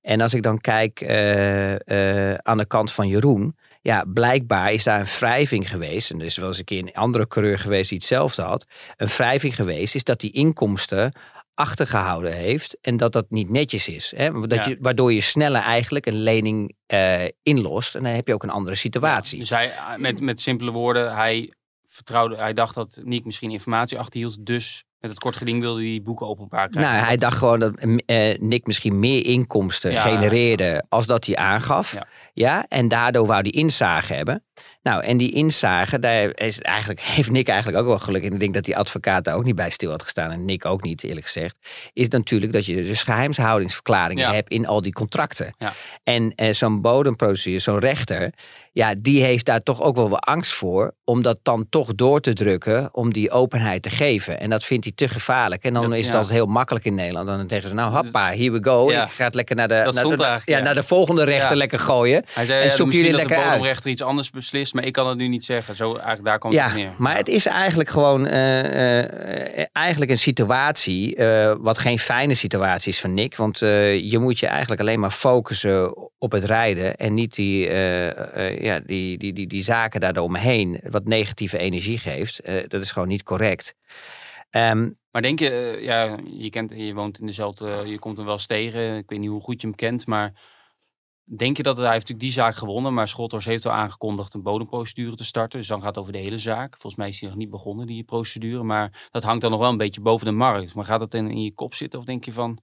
en als ik dan kijk eh, eh, aan de kant van Jeroen, ja, blijkbaar is daar een wrijving geweest. En er is wel eens een keer een andere coureur geweest die hetzelfde had. Een wrijving geweest is dat die inkomsten achtergehouden heeft en dat dat niet netjes is. Hè? Dat Ja. je, waardoor je sneller eigenlijk een lening eh, inlost en dan heb je ook een andere situatie. Dus hij, met, met simpele woorden, hij vertrouwde, hij dacht dat Niek misschien informatie achterhield. Dus met het kort geding wilde hij boeken openbaar krijgen. Nou, hij dacht gewoon dat eh, Nick misschien meer inkomsten Ja, genereerde als dat hij aangaf. Ja. Ja. en daardoor wou hij inzage hebben. Nou, en die inzage, daar is eigenlijk, heeft Nick eigenlijk ook wel geluk in. Ik denk dat die advocaat daar ook niet bij stil had gestaan. En Nick ook niet, eerlijk gezegd. Is natuurlijk dat je dus geheimshoudingsverklaringen Ja. hebt in al die contracten. Ja. En eh, zo'n bodemprocedure, zo'n rechter, ja, die heeft daar toch ook wel wat angst voor. Om dat dan toch door te drukken, om die openheid te geven. En dat vindt hij te gevaarlijk. En dan Dat- is ja. dat heel makkelijk in Nederland. Dan zeggen ze, nou hoppa, here we go. Ik ga het lekker naar de, naar, de, naar de volgende rechter lekker gooien. Hij zei, En zoek jullie dat de lekker uit. bodemrechter iets anders beslist, maar ik kan het nu niet zeggen. Zo, eigenlijk, daar het op Ja, neer. maar het is eigenlijk gewoon eh, eh, eigenlijk een situatie, eh, wat geen fijne situatie is van Nick. Want eh, je moet je eigenlijk alleen maar focussen op het rijden en niet die, eh, eh, ja, die, die, die, die zaken daaromheen, wat negatieve energie geeft. Eh, dat is gewoon niet correct. Ehm, Maar denk je, eh, ja, je, kent, je woont in dezelfde, je komt hem wel eens tegen. Ik weet niet hoe goed je hem kent, maar denk je dat hij heeft natuurlijk die zaak gewonnen, maar Schotters heeft wel aangekondigd een bodemprocedure te starten. Dus dan gaat het over de hele zaak. Volgens mij is die nog niet begonnen, die procedure. Maar dat hangt dan nog wel een beetje boven de markt. Maar gaat dat in, in je kop zitten of denk je van,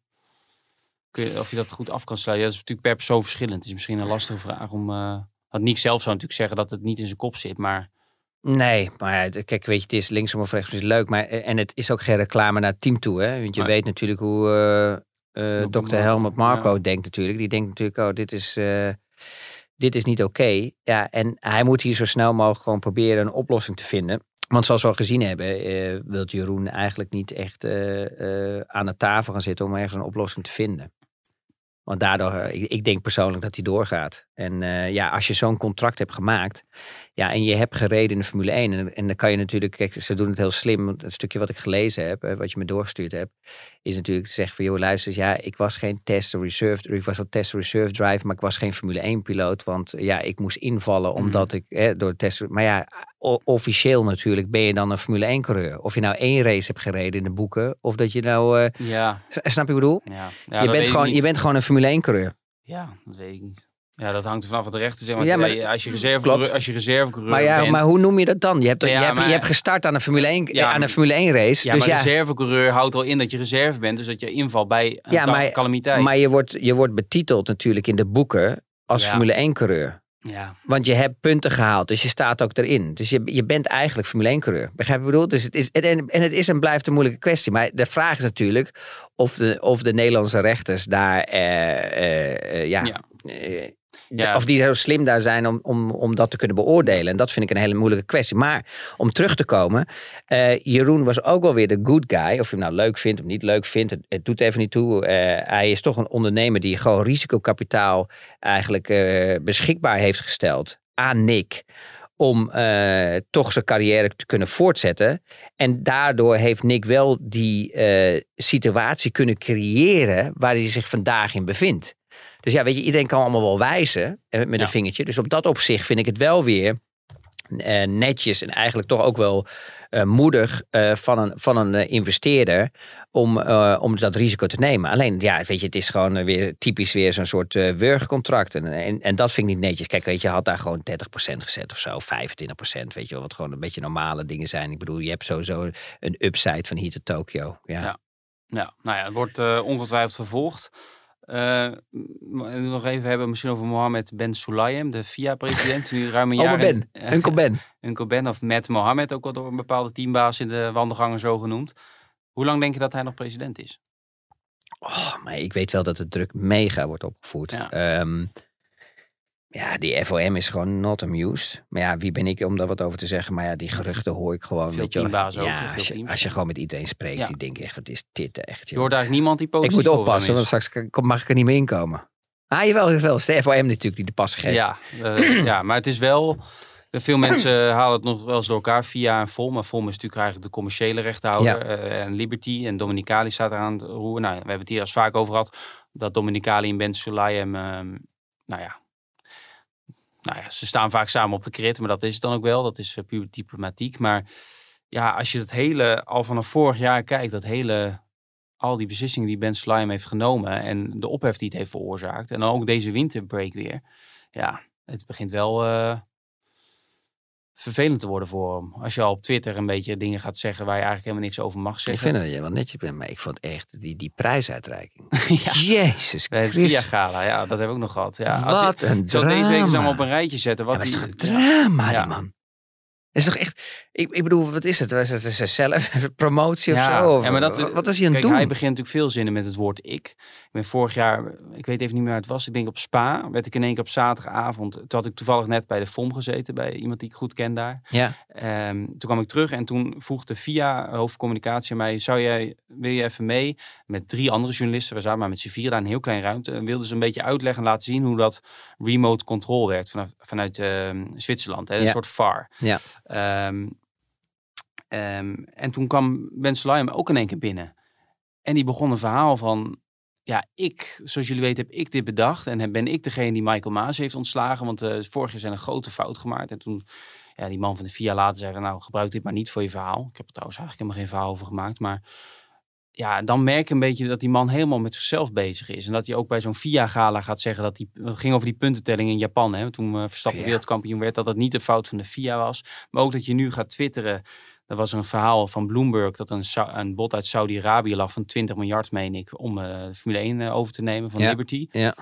kun je, of je dat goed af kan sluiten? Ja, dat is natuurlijk per persoon verschillend. Het is misschien een lastige vraag om, eh want Nick zelf zou natuurlijk zeggen dat het niet in zijn kop zit, maar... Nee, maar kijk, weet je, het is linksom of rechtsom is leuk. Maar, eh, en het is ook geen reclame naar het team toe. Hè? Want je weet natuurlijk hoe Dr. Dr. Helmut Marco Ja. denkt natuurlijk. Die denkt natuurlijk, oh, dit is, eh, dit is niet oké. Ja, en hij moet hier zo snel mogelijk gewoon proberen een oplossing te vinden. Want zoals we al gezien hebben, eh wil Jeroen eigenlijk niet echt aan de tafel gaan zitten om ergens een oplossing te vinden. Want daardoor, eh, ik, ik denk persoonlijk dat hij doorgaat. En eh, ja, als je zo'n contract hebt gemaakt, ja, en je hebt gereden in de Formule 1. En, en dan kan je natuurlijk, kijk, ze doen het heel slim. Het stukje wat ik gelezen heb, eh, wat je me doorgestuurd hebt, is natuurlijk te zeggen van, joh, luister ja, ik was geen test reserve, ik was wel test reserve driver, maar ik was geen Formule 1 piloot. Want ja, ik moest invallen Mhm. omdat ik, eh, door test, maar ja, officieel natuurlijk ben je dan een Formule 1 coureur. Of je nou één race hebt gereden in de boeken, of dat je nou, eh, Ja, s- snap je wat ik bedoel? ja. ja je, bent gewoon, je bent gewoon een Formule 1 coureur. Ja, dat weet ik niet. Ja, dat hangt er vanaf wat de rechter zegt. Ja, maar- ja, als je reserve, Klopt. als je reservecoureur Maar, ja, bent... maar hoe noem je dat dan? Je hebt, Ja, je hebt, maar- je hebt gestart aan een Formule 1, Ja, aan een Formule 1 race. ja, dus maar reservecoureur houdt wel in dat je reserve bent. Dus dat je invalt bij een Ja, maar- calamiteit. Maar je wordt, je wordt betiteld natuurlijk in de boeken als. Formule 1 coureur. Ja. Want je hebt punten gehaald, dus je staat ook erin. Dus je, je bent eigenlijk Formule 1 coureur. Begrijp je wat ik bedoel? Dus het is, en, en het is en blijft een moeilijke kwestie. Maar de vraag is natuurlijk of de, of de Nederlandse rechters daar eh, eh, eh, ja, Ja. Of die zo slim daar zijn om, om, om dat te kunnen beoordelen. En dat vind ik een hele moeilijke kwestie. Maar om terug te komen. eh, Jeroen was ook wel weer de good guy. Of je hem nou leuk vindt of niet leuk vindt. Het, doet even niet toe. Eh, hij is toch een ondernemer die gewoon risicokapitaal eigenlijk eh, beschikbaar heeft gesteld aan Nick. Om toch zijn carrière te kunnen voortzetten. En daardoor heeft Nick wel die situatie kunnen creëren waar hij zich vandaag in bevindt. Dus ja, weet je, iedereen kan allemaal wel wijzen eh, met Ja. een vingertje. Dus op dat opzicht vind ik het wel weer eh, netjes en eigenlijk toch ook wel eh, moedig van een, van een investeerder om, om dat risico te nemen. Alleen, ja, weet je, het is gewoon weer typisch weer zo'n soort wurgcontract. En, en, en dat vind ik niet netjes. Kijk, weet je, had daar gewoon 30% gezet of zo, 25%, weet je wel, wat gewoon een beetje normale dingen zijn. Ik bedoel, je hebt sowieso een upside van hier tot Tokio. Ja. Ja. Ja, nou ja, het wordt ongetwijfeld vervolgd. Eh, nog even hebben misschien over Mohammed Ben Sulayem, de FIA-president. Nu ruim een Oma jaar... Ben, Uncle Ben. Uncle Ben of Matt Mohammed, ook wel door een bepaalde teambaas in de wandelgangen zo genoemd. Hoe lang denk je dat hij nog president is? Oh, maar ik weet wel dat de druk mega wordt opgevoerd. Ja. Ja. Ja, die FOM is gewoon not amused. Maar ja, wie ben ik om daar wat over te zeggen? Maar ja, die geruchten hoor ik gewoon. Veel ook, Ja, als je, als je gewoon met iedereen spreekt, Ja. die denken echt, wat is dit echt? Je hoort eigenlijk niemand die ik positief moet over hem oppassen, want straks mag ik er niet meer in komen. Ah, jawel, jawel. Het is de FOM natuurlijk die de pas geeft. Ja, eh, ja, maar het is wel... Veel mensen halen het nog wel eens door elkaar via en Vol. Maar Vol is natuurlijk eigenlijk de commerciële rechthouder. Ja. eh, en Liberty en Dominicali staat eraan het roer. Nou, we hebben het hier al eens vaak over gehad. Dat Dominicali en Ben Sulayem... ehm, nou ja... Nou ja, ze staan vaak samen op de krit. Maar dat is het dan ook wel. Dat is eh, puur diplomatiek. Maar ja, als je het hele... Al vanaf vorig jaar kijkt. Dat hele... Al die beslissingen die Ben Sulayem heeft genomen. En de ophef die het heeft veroorzaakt. En dan ook deze winterbreak weer. Ja, het begint wel... eh, vervelend te worden voor hem. Als je al op Twitter een beetje dingen gaat zeggen waar je eigenlijk helemaal niks over mag Ik zeggen. vind dat je wel netjes bent, maar ik vond echt die, die prijsuitreiking. ja, Jezus Christus. Via Gala, ja, dat hebben we ook nog gehad. Ja, als Wat je, een ik zal deze week eens allemaal op een rijtje zetten. Ja, Wat die, toch een drama, Ja. die man. Het is toch echt... Ik, ik bedoel, wat is het? Was het een zelf promotie Ja, of zo? Of, ja, maar dat- wat, wat is hij aan het doen? hij begint natuurlijk veel zinnen met het woord ik. Ik ben vorig jaar, ik weet even niet meer waar het was, ik denk op Spa, werd ik in één keer op zaterdagavond, toen had ik toevallig net bij de FOM gezeten, bij iemand die ik goed ken daar. Ja, Ehm, toen kwam ik terug en toen vroeg de VIA hoofdcommunicatie aan mij, zou jij, wil je even mee met drie andere journalisten, we zaten maar met z'n vier daar in een heel klein ruimte, en wilden ze een beetje uitleggen en laten zien hoe dat remote control werkt vanuit, vanuit ehm, Zwitserland, hè, een Ja. soort VAR. Ja. Ehm, ehm, en toen kwam Ben Sulayem ook in één keer binnen. En die begon een verhaal van, ja, ik, zoals jullie weten, heb ik dit bedacht. En ben ik degene die Michael Maas heeft ontslagen. Want eh vorig jaar zijn een grote fout gemaakt. En toen, ja, die man van de VIA later zeggen, nou, gebruik dit maar niet voor je verhaal. Ik heb er trouwens eigenlijk helemaal geen verhaal over gemaakt. Maar ja, dan merk je een beetje dat die man helemaal met zichzelf bezig is. En dat hij ook bij zo'n VIA-gala gaat zeggen dat die, het ging over die puntentelling in Japan. Hè, toen eh, Verstappen Ja. wereldkampioen werd, dat dat niet de fout van de VIA was. Maar ook dat je nu gaat twitteren. Er was een verhaal van Bloomberg dat een, een bod uit Saudi-Arabië lag van 20 miljard, meen ik, om de Formule 1 eh, over te nemen van Ja. Liberty. ja.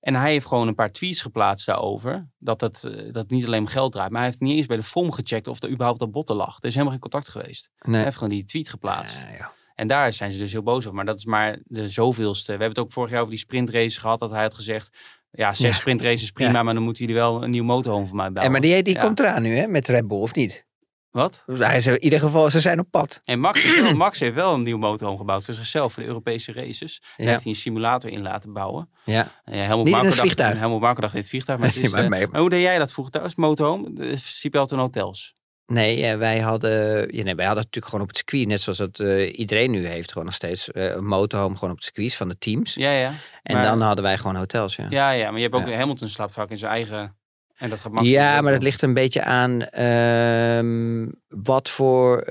En hij heeft gewoon een paar tweets geplaatst daarover. Dat het, dat het niet alleen om geld draait. Maar hij heeft niet eens bij de FOM gecheckt of er überhaupt dat bod er lag. Er is helemaal geen contact geweest. Hij heeft gewoon die tweet geplaatst. Ja, ja. En daar zijn ze dus heel boos over. Maar dat is maar de zoveelste. We hebben het ook vorig jaar over die sprintrace gehad. Dat hij had gezegd, ja, zes Ja. sprintraces is prima. Ja. Maar dan moeten jullie wel een nieuw motorhome voor mij En bouwen. maar die, die Ja. komt eraan nu, hè, met Red Bull, of niet? Wat? Dus Hij is in ieder geval, ze zijn op pad. En Max heeft, wel, Max heeft wel een nieuw motorhome gebouwd voor zichzelf. Voor de Europese races. Daar Ja. heeft hij een simulator in laten bouwen. Ja. Ja, Helmut Niet in het dacht- vliegtuig. Helmut dacht in het vliegtuig. Maar, het is, maar eh, maar hoe deed jij dat vroeger thuis? Motorhome? Seatbelt en hotels. Nee, eh, wij hadden, ja, nee, wij hadden natuurlijk gewoon op het circuit, net zoals dat eh, iedereen nu heeft, gewoon nog steeds eh, een motorhome gewoon op het circuit van de teams. Ja, ja. en maar- dan hadden wij gewoon hotels, ja. Ja, ja. Maar je hebt ook Ja. Hamilton slaapt vaak in zijn eigen... En dat gaat Ja, maar dat ligt een beetje aan ehm, wat voor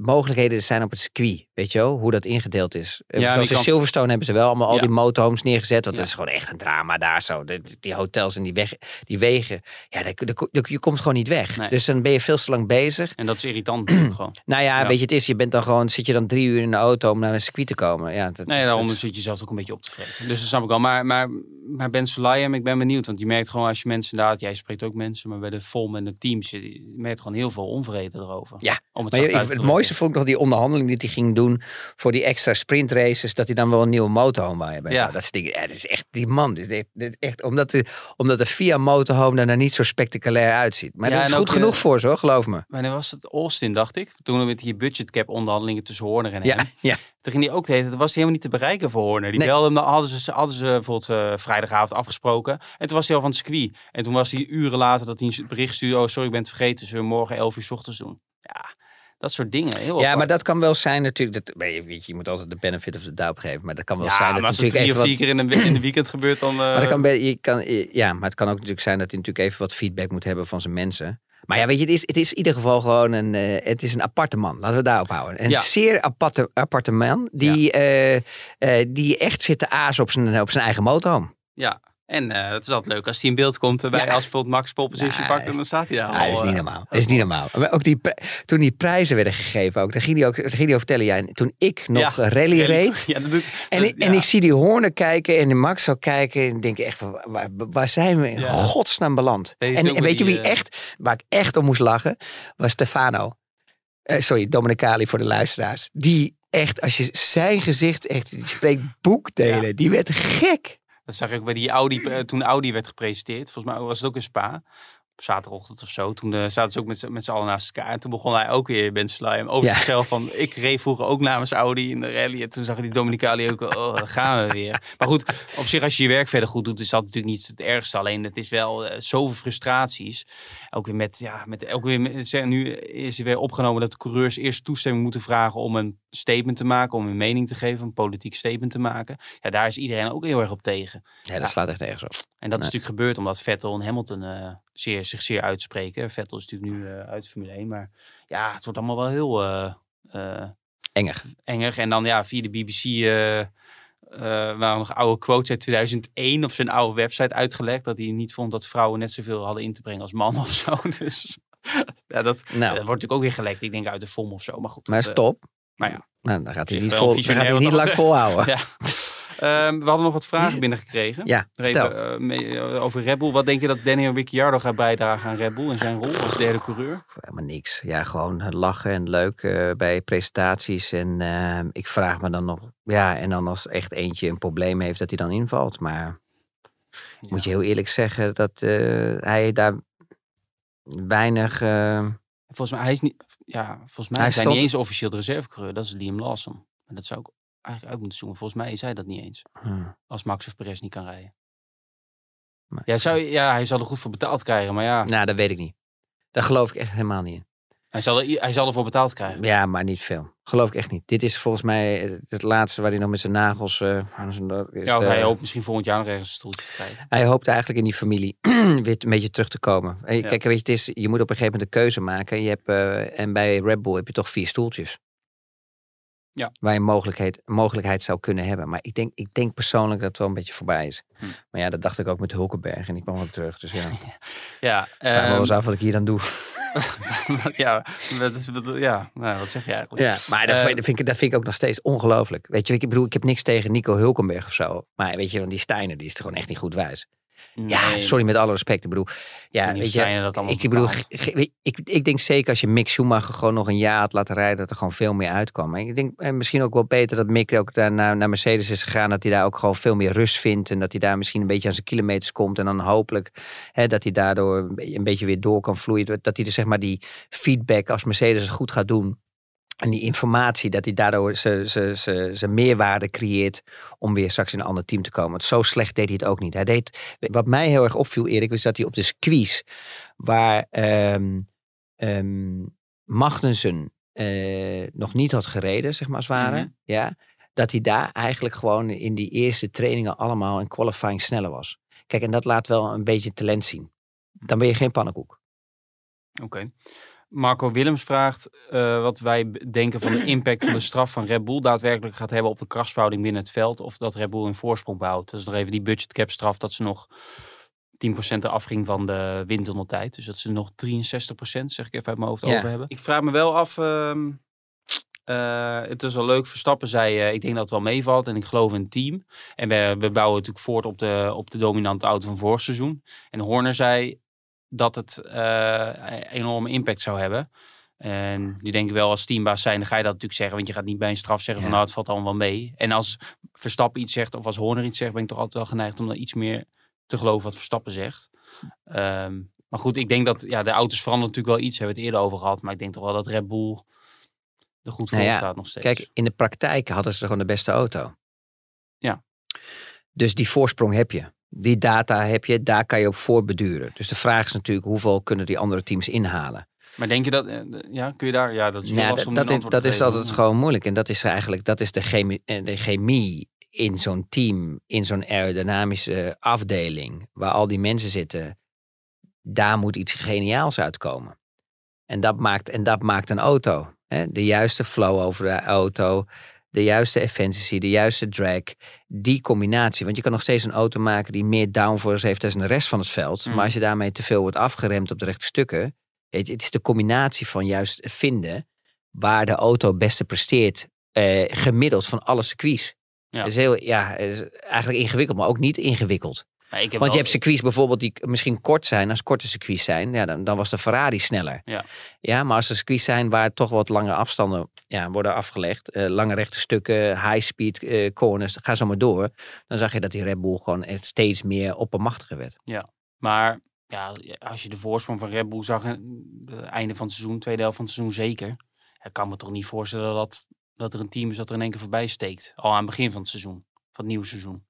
mogelijkheden er zijn op het circuit. Weet je wel, hoe dat ingedeeld is. Eh, Ja, Zoals in kant- Silverstone hebben ze wel allemaal al die motorhomes neergezet. Want Ja. dat is gewoon echt een drama daar zo. De- die hotels en die, weg, die wegen. Ja, daar- daar- daar- je komt gewoon niet weg. Nee. Dus dan ben je veel te lang bezig. En dat is irritant gewoon. Nou ja, weet je, het is, je bent dan gewoon, zit je dan drie uur in de auto om naar een circuit te komen. Ja, dat, Nee, daarom dat zit je zelf ook een beetje op te vreten. Dus dat snap ik al. Maar, maar, maar Ben Sulayem, ik ben benieuwd. Want je merkt gewoon als je mensen inderdaad... Jij spreekt ook mensen, maar bij de FOM en de teams... Je merkt gewoon heel veel onvrede erover. Ja. Om het, Maar je- het mooiste vond ik nog die onderhandeling die hij ging doen voor die extra sprintraces. Dat hij dan wel een nieuwe motorhome wou hebben. en Ja. zo. Dat is, ja, dat is echt, die man, dit is echt, dit echt omdat, de, omdat de Via motorhome er nou niet zo spectaculair uitziet. Maar Ja, dat is goed genoeg eh, voor ze hoor, geloof me. Wanneer was het? Austin, dacht ik. Toen met die budgetcap onderhandelingen tussen Horner en Ja, hem. ja. Toen ging hij ook hele tijd, was hij helemaal niet te bereiken voor Horner. Die Nee. belde hem, hadden ze, hadden ze bijvoorbeeld eh, vrijdagavond afgesproken. En toen was hij al van het circuit. En toen was hij uren later dat hij een bericht stuurde. Oh, sorry, ik ben het vergeten. Zullen we morgen 11 uur 's ochtends doen? Ja, dat soort dingen. Heel Ja, apart. maar dat kan wel zijn natuurlijk. Dat, weet je, weet je, je moet altijd de benefit of the doubt geven. Maar dat kan wel ja, zijn maar dat als het drie of even vier wat, keer in de, in de weekend gebeurt, dan... eh, maar dat kan, be- je kan, ja, maar het kan ook natuurlijk zijn dat hij natuurlijk even wat feedback moet hebben van zijn mensen. Maar ja, weet je, het is, het is in ieder geval gewoon een, eh, het is een aparte man. Laten we het daarop houden. Een Ja. zeer aparte, aparte man die, eh, eh, die echt zit te aas op zijn, op zijn eigen motorhome. Ja, en eh, het is altijd leuk als hij in beeld komt erbij. Ja. Als bijvoorbeeld Max position Ja, pakt, en dan staat hij daar Ja, al. dat is niet eh, normaal. Dat is niet normaal. Maar ook die, toen die prijzen werden gegeven ook, dan ging hij ook, dan ging hij ook vertellen. Ja, toen ik nog Ja, eh, rally reed, Ja, dat doet, En, dat- en ik zie die Horner kijken en de Max zo kijken en denk echt, waar, zijn we in godsnaam beland? Weet En, weet je wie eh, echt, waar ik echt om moest lachen, was Stefano. Eh, sorry, Dominicali voor de luisteraars. Die echt, als je zijn gezicht echt, die spreekt boekdelen. Die werd gek. Dat zag ik bij die Audi, eh, toen Audi werd gepresenteerd. Volgens mij was het ook in Spa. Op zaterdagochtend of zo. Toen eh, zaten ze ook met, z'n- met z'n allen naast elkaar. En toen begon hij ook weer Ben Slijm over Ja. zichzelf van... Ik reed vroeger ook namens Audi in de rally. En toen zag die Dominicali ook... Oh, daar gaan we weer. Maar goed, op zich als je je werk verder goed doet... is dat natuurlijk niet het ergste. Alleen het is wel eh, zoveel frustraties. Ook weer met... Ja, met, ook weer met, nu is er weer opgenomen dat de coureurs eerst toestemming moeten vragen... om een statement te maken. Om een mening te geven. Een politiek statement te maken. Ja, daar is iedereen ook heel erg op tegen. Ja, dat Ja. slaat echt nergens op. En dat is natuurlijk gebeurd omdat Vettel en Hamilton eh, zeer, zich zeer uitspreken. Vettel is natuurlijk nu eh, uit de Formule 1. Maar ja, het wordt allemaal wel heel eh, Enger. engig. En dan ja, via de BBC waren nog oude quotes uit 2001 op zijn oude website uitgelegd. Dat hij niet vond dat vrouwen net zoveel hadden in te brengen als mannen of zo. Dus ja, dat, dat Nou, wordt natuurlijk ook weer gelekt. Ik denk uit de FOM of zo. Maar goed. maar dat, stop. maar ja. Nou, dan gaat hij niet, vol, gaat hij niet dat lang volhouden. Ja. Ehm, we hadden nog wat vragen binnengekregen. Ja. Even, eh, mee- eh, over Red Bull. Wat denk je dat Daniel Ricciardo gaat bijdragen aan Red Bull in zijn rol als derde coureur? Helemaal niks. Ja, gewoon lachen en leuk eh, bij presentaties. En eh, ik vraag me dan nog, ja, en dan als echt eentje een probleem heeft, dat hij dan invalt. Maar moet je heel eerlijk zeggen dat hij daar weinig. eh, Volgens mij, hij is niet, ja, volgens mij Hij is hij stond- niet eens officieel de reservecoureur. Dat is Liam Lawson. En dat zou ik eigenlijk uit moeten zoeken. Volgens mij is hij dat niet eens. hmm. Als Max of Perez niet kan rijden. Maar- Ja, zou, ja, hij zal er goed voor betaald krijgen. Maar ja, Nou, dat weet ik niet. Daar geloof ik echt helemaal niet in. hij, zal er, hij zal ervoor betaald krijgen. Ja, maar niet veel. Geloof ik echt niet. Dit is volgens mij eh, het laatste waar hij nog met zijn nagels. eh, is, Ja, of hij hoopt misschien volgend jaar nog ergens een stoeltje te krijgen. Hij hoopt eigenlijk in die familie weer een beetje terug te komen. Ja. Kijk, weet je, het is, je moet op een gegeven moment een keuze maken. Je hebt, eh, en bij Red Bull heb je toch vier stoeltjes. Ja. Waar je mogelijkheid, mogelijkheid zou kunnen hebben. Maar ik denk, ik denk persoonlijk dat het wel een beetje voorbij is. Hm. Maar ja, dat dacht ik ook met Hulkenberg. En ik kwam ook terug. Dus ja, ik Ja, vraag wel ehm, eens af wat ik hier dan doe. ja, dat is, wat- ja nou, wat zeg je eigenlijk? Ja, maar dat, Eh, vind, dat vind ik, dat vind ik ook nog steeds ongelooflijk. Weet je, ik bedoel, ik heb niks tegen Nico Hulkenberg of zo. Maar weet je, want die Steiner, die is er gewoon echt niet goed wijs. Ja, sorry met alle respect. Ik bedoel, ja, weet je, dat allemaal ik bedoel, ik, ik denk zeker als je Mick Schumacher gewoon nog een jaar had laten rijden, dat er gewoon veel meer uitkwam. En ik denk en misschien ook wel beter dat Mick ook daar naar, naar Mercedes is gegaan, dat hij daar ook gewoon veel meer rust vindt en dat hij daar misschien een beetje aan zijn kilometers komt en dan hopelijk hè, dat hij daardoor een beetje- een beetje weer door kan vloeien. Dat hij dus zeg maar die feedback als Mercedes het goed gaat doen. En die informatie, dat hij daardoor zijn- meerwaarde creëert om weer straks in een ander team te komen. Want zo slecht deed hij het ook niet. Hij deed, wat mij heel erg opviel, Erik, was dat hij op de squeeze, waar ehm ehm, Magnussen eh, nog niet had gereden, zeg maar als Mhm. ja, dat hij daar eigenlijk gewoon in die eerste trainingen allemaal in qualifying sneller was. Kijk, en dat laat wel een beetje talent zien. Dan ben je geen pannenkoek. Oké. Marco Willems vraagt eh, wat wij denken van de impact van de straf van Red Bull daadwerkelijk gaat hebben op de krachtsverhouding binnen het veld. Of dat Red Bull een voorsprong behoudt. Dat is nog even die budgetcap straf dat ze nog 10% eraf ging van de windtunneltijd. Dus dat ze nog 63% zeg ik even uit mijn hoofd Ja. over hebben. Ik vraag me wel af, ehm, eh, het is wel leuk, Verstappen zei eh, ik denk dat het wel meevalt en ik geloof in het team. En we, we bouwen natuurlijk voort op de, op de dominante auto van vorig seizoen. En Horner zei dat het een enorme impact zou hebben. En die denken wel als teambaas zijn, dan ga je dat natuurlijk zeggen. Want je gaat niet bij een straf zeggen van Ja. nou, het valt allemaal wel mee. En als Verstappen iets zegt of als Horner iets zegt, ben ik toch altijd wel geneigd om dan iets meer te geloven wat Verstappen zegt. Ehm, maar goed, ik denk dat ja, de auto's veranderen natuurlijk wel iets. Hebben we het eerder over gehad. Maar ik denk toch wel dat Red Bull er goed voor Nou ja, staat nog steeds. Kijk, in de praktijk hadden ze gewoon de beste auto. Ja. Dus die voorsprong heb je. Die data heb je, daar kan je op voorbeduren. Dus de vraag is natuurlijk, hoeveel kunnen die andere teams inhalen? Maar denk je dat, eh, ja, kun je daar, ja, dat is heel Ja, lastig dat, om dat is, dat is altijd gewoon moeilijk. En dat is eigenlijk dat is de, chemie, eh, de chemie in zo'n team, in zo'n aerodynamische afdeling, waar al die mensen zitten. Daar moet iets geniaals uitkomen. En dat maakt, en dat maakt een auto. Hè? De juiste flow over de auto, de juiste efficiency, de juiste drag. Die combinatie. Want je kan nog steeds een auto maken die meer downforce heeft dan de rest van het veld. Mhm. Maar als je daarmee te veel wordt afgeremd op de rechte stukken. Je, het is de combinatie van juist vinden waar de auto het beste presteert. eh, gemiddeld van alle circuits. Ja. Dat is heel, ja, het is eigenlijk ingewikkeld, maar ook niet ingewikkeld. Want je hebt circuits bijvoorbeeld die misschien kort zijn, als korte circuits zijn, ja, dan, dan was de Ferrari sneller. Ja. ja, maar als er circuits zijn waar toch wat lange afstanden ja, worden afgelegd, eh, lange rechte stukken, high speed eh, corners, ga zo maar door, dan zag je dat die Red Bull gewoon echt steeds meer oppermachtiger werd. Maar ja, als je de voorsprong van Red Bull zag, het einde van het seizoen, tweede helft van het seizoen zeker. Ik kan me toch niet voorstellen dat, dat er een team is dat er in één keer voorbij steekt. Al aan het begin van het seizoen, van het nieuwe seizoen.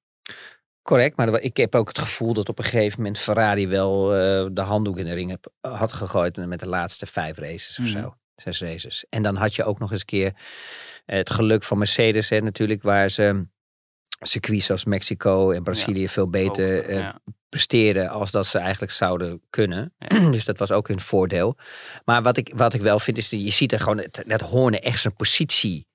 Correct, maar ik heb ook het gevoel dat op een gegeven moment Ferrari wel eh, de handdoek in de ring heb- had gegooid met de laatste vijf races of Mhm. zo. Zes races. En dan had je ook nog eens een keer eh, het geluk van Mercedes hè, natuurlijk, waar ze circuits als Mexico en Brazilië veel beter Hoogte, eh, ja. presteren als dat ze eigenlijk zouden kunnen. Ja. dus dat was ook hun voordeel. Maar wat ik, wat ik wel vind is, dat je ziet er gewoon dat, Horner echt zijn positie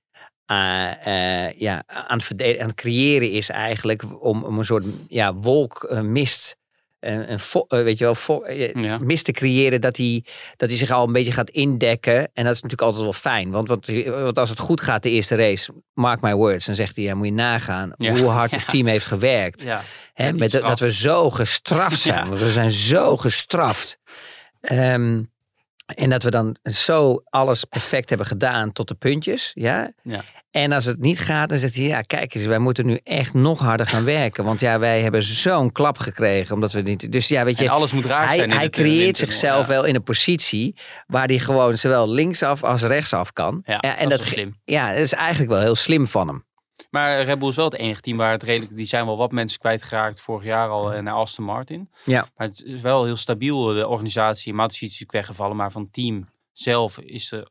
eh, eh, ja, aan, het aan het creëren is eigenlijk om, om een soort ja, wolk, eh, mist, een weet je wel, Ja. mist te creëren dat hij, dat hij zich al een beetje gaat indekken. En dat is natuurlijk altijd wel fijn, want, want, want als het goed gaat de eerste race, mark my words, dan zegt hij, ja, moet je nagaan Ja. hoe hard Ja. het team heeft gewerkt. Hè, Met dat we zo gestraft zijn. Want we zijn zo gestraft. Ehm, en dat we dan zo alles perfect hebben gedaan tot de puntjes. Ja? Ja. En als het niet gaat, dan zegt hij: Ja, kijk eens, wij moeten nu echt nog harder gaan werken. Want ja, wij hebben zo'n klap gekregen. Omdat we niet. Dus ja, weet je. en alles moet raak Hij, zijn. hij het, eh, creëert zichzelf ja. wel in een positie waar hij gewoon zowel linksaf als rechtsaf kan. Ja, en dat, is slim. Ja, dat is eigenlijk wel heel slim van hem. Maar Red Bull is wel het enige team waar het redelijk... Die zijn wel wat mensen kwijtgeraakt vorig jaar al eh, naar Aston Martin. Ja. Maar het is wel heel stabiel, de organisatie. Matucci is natuurlijk weggevallen, maar van het team zelf is er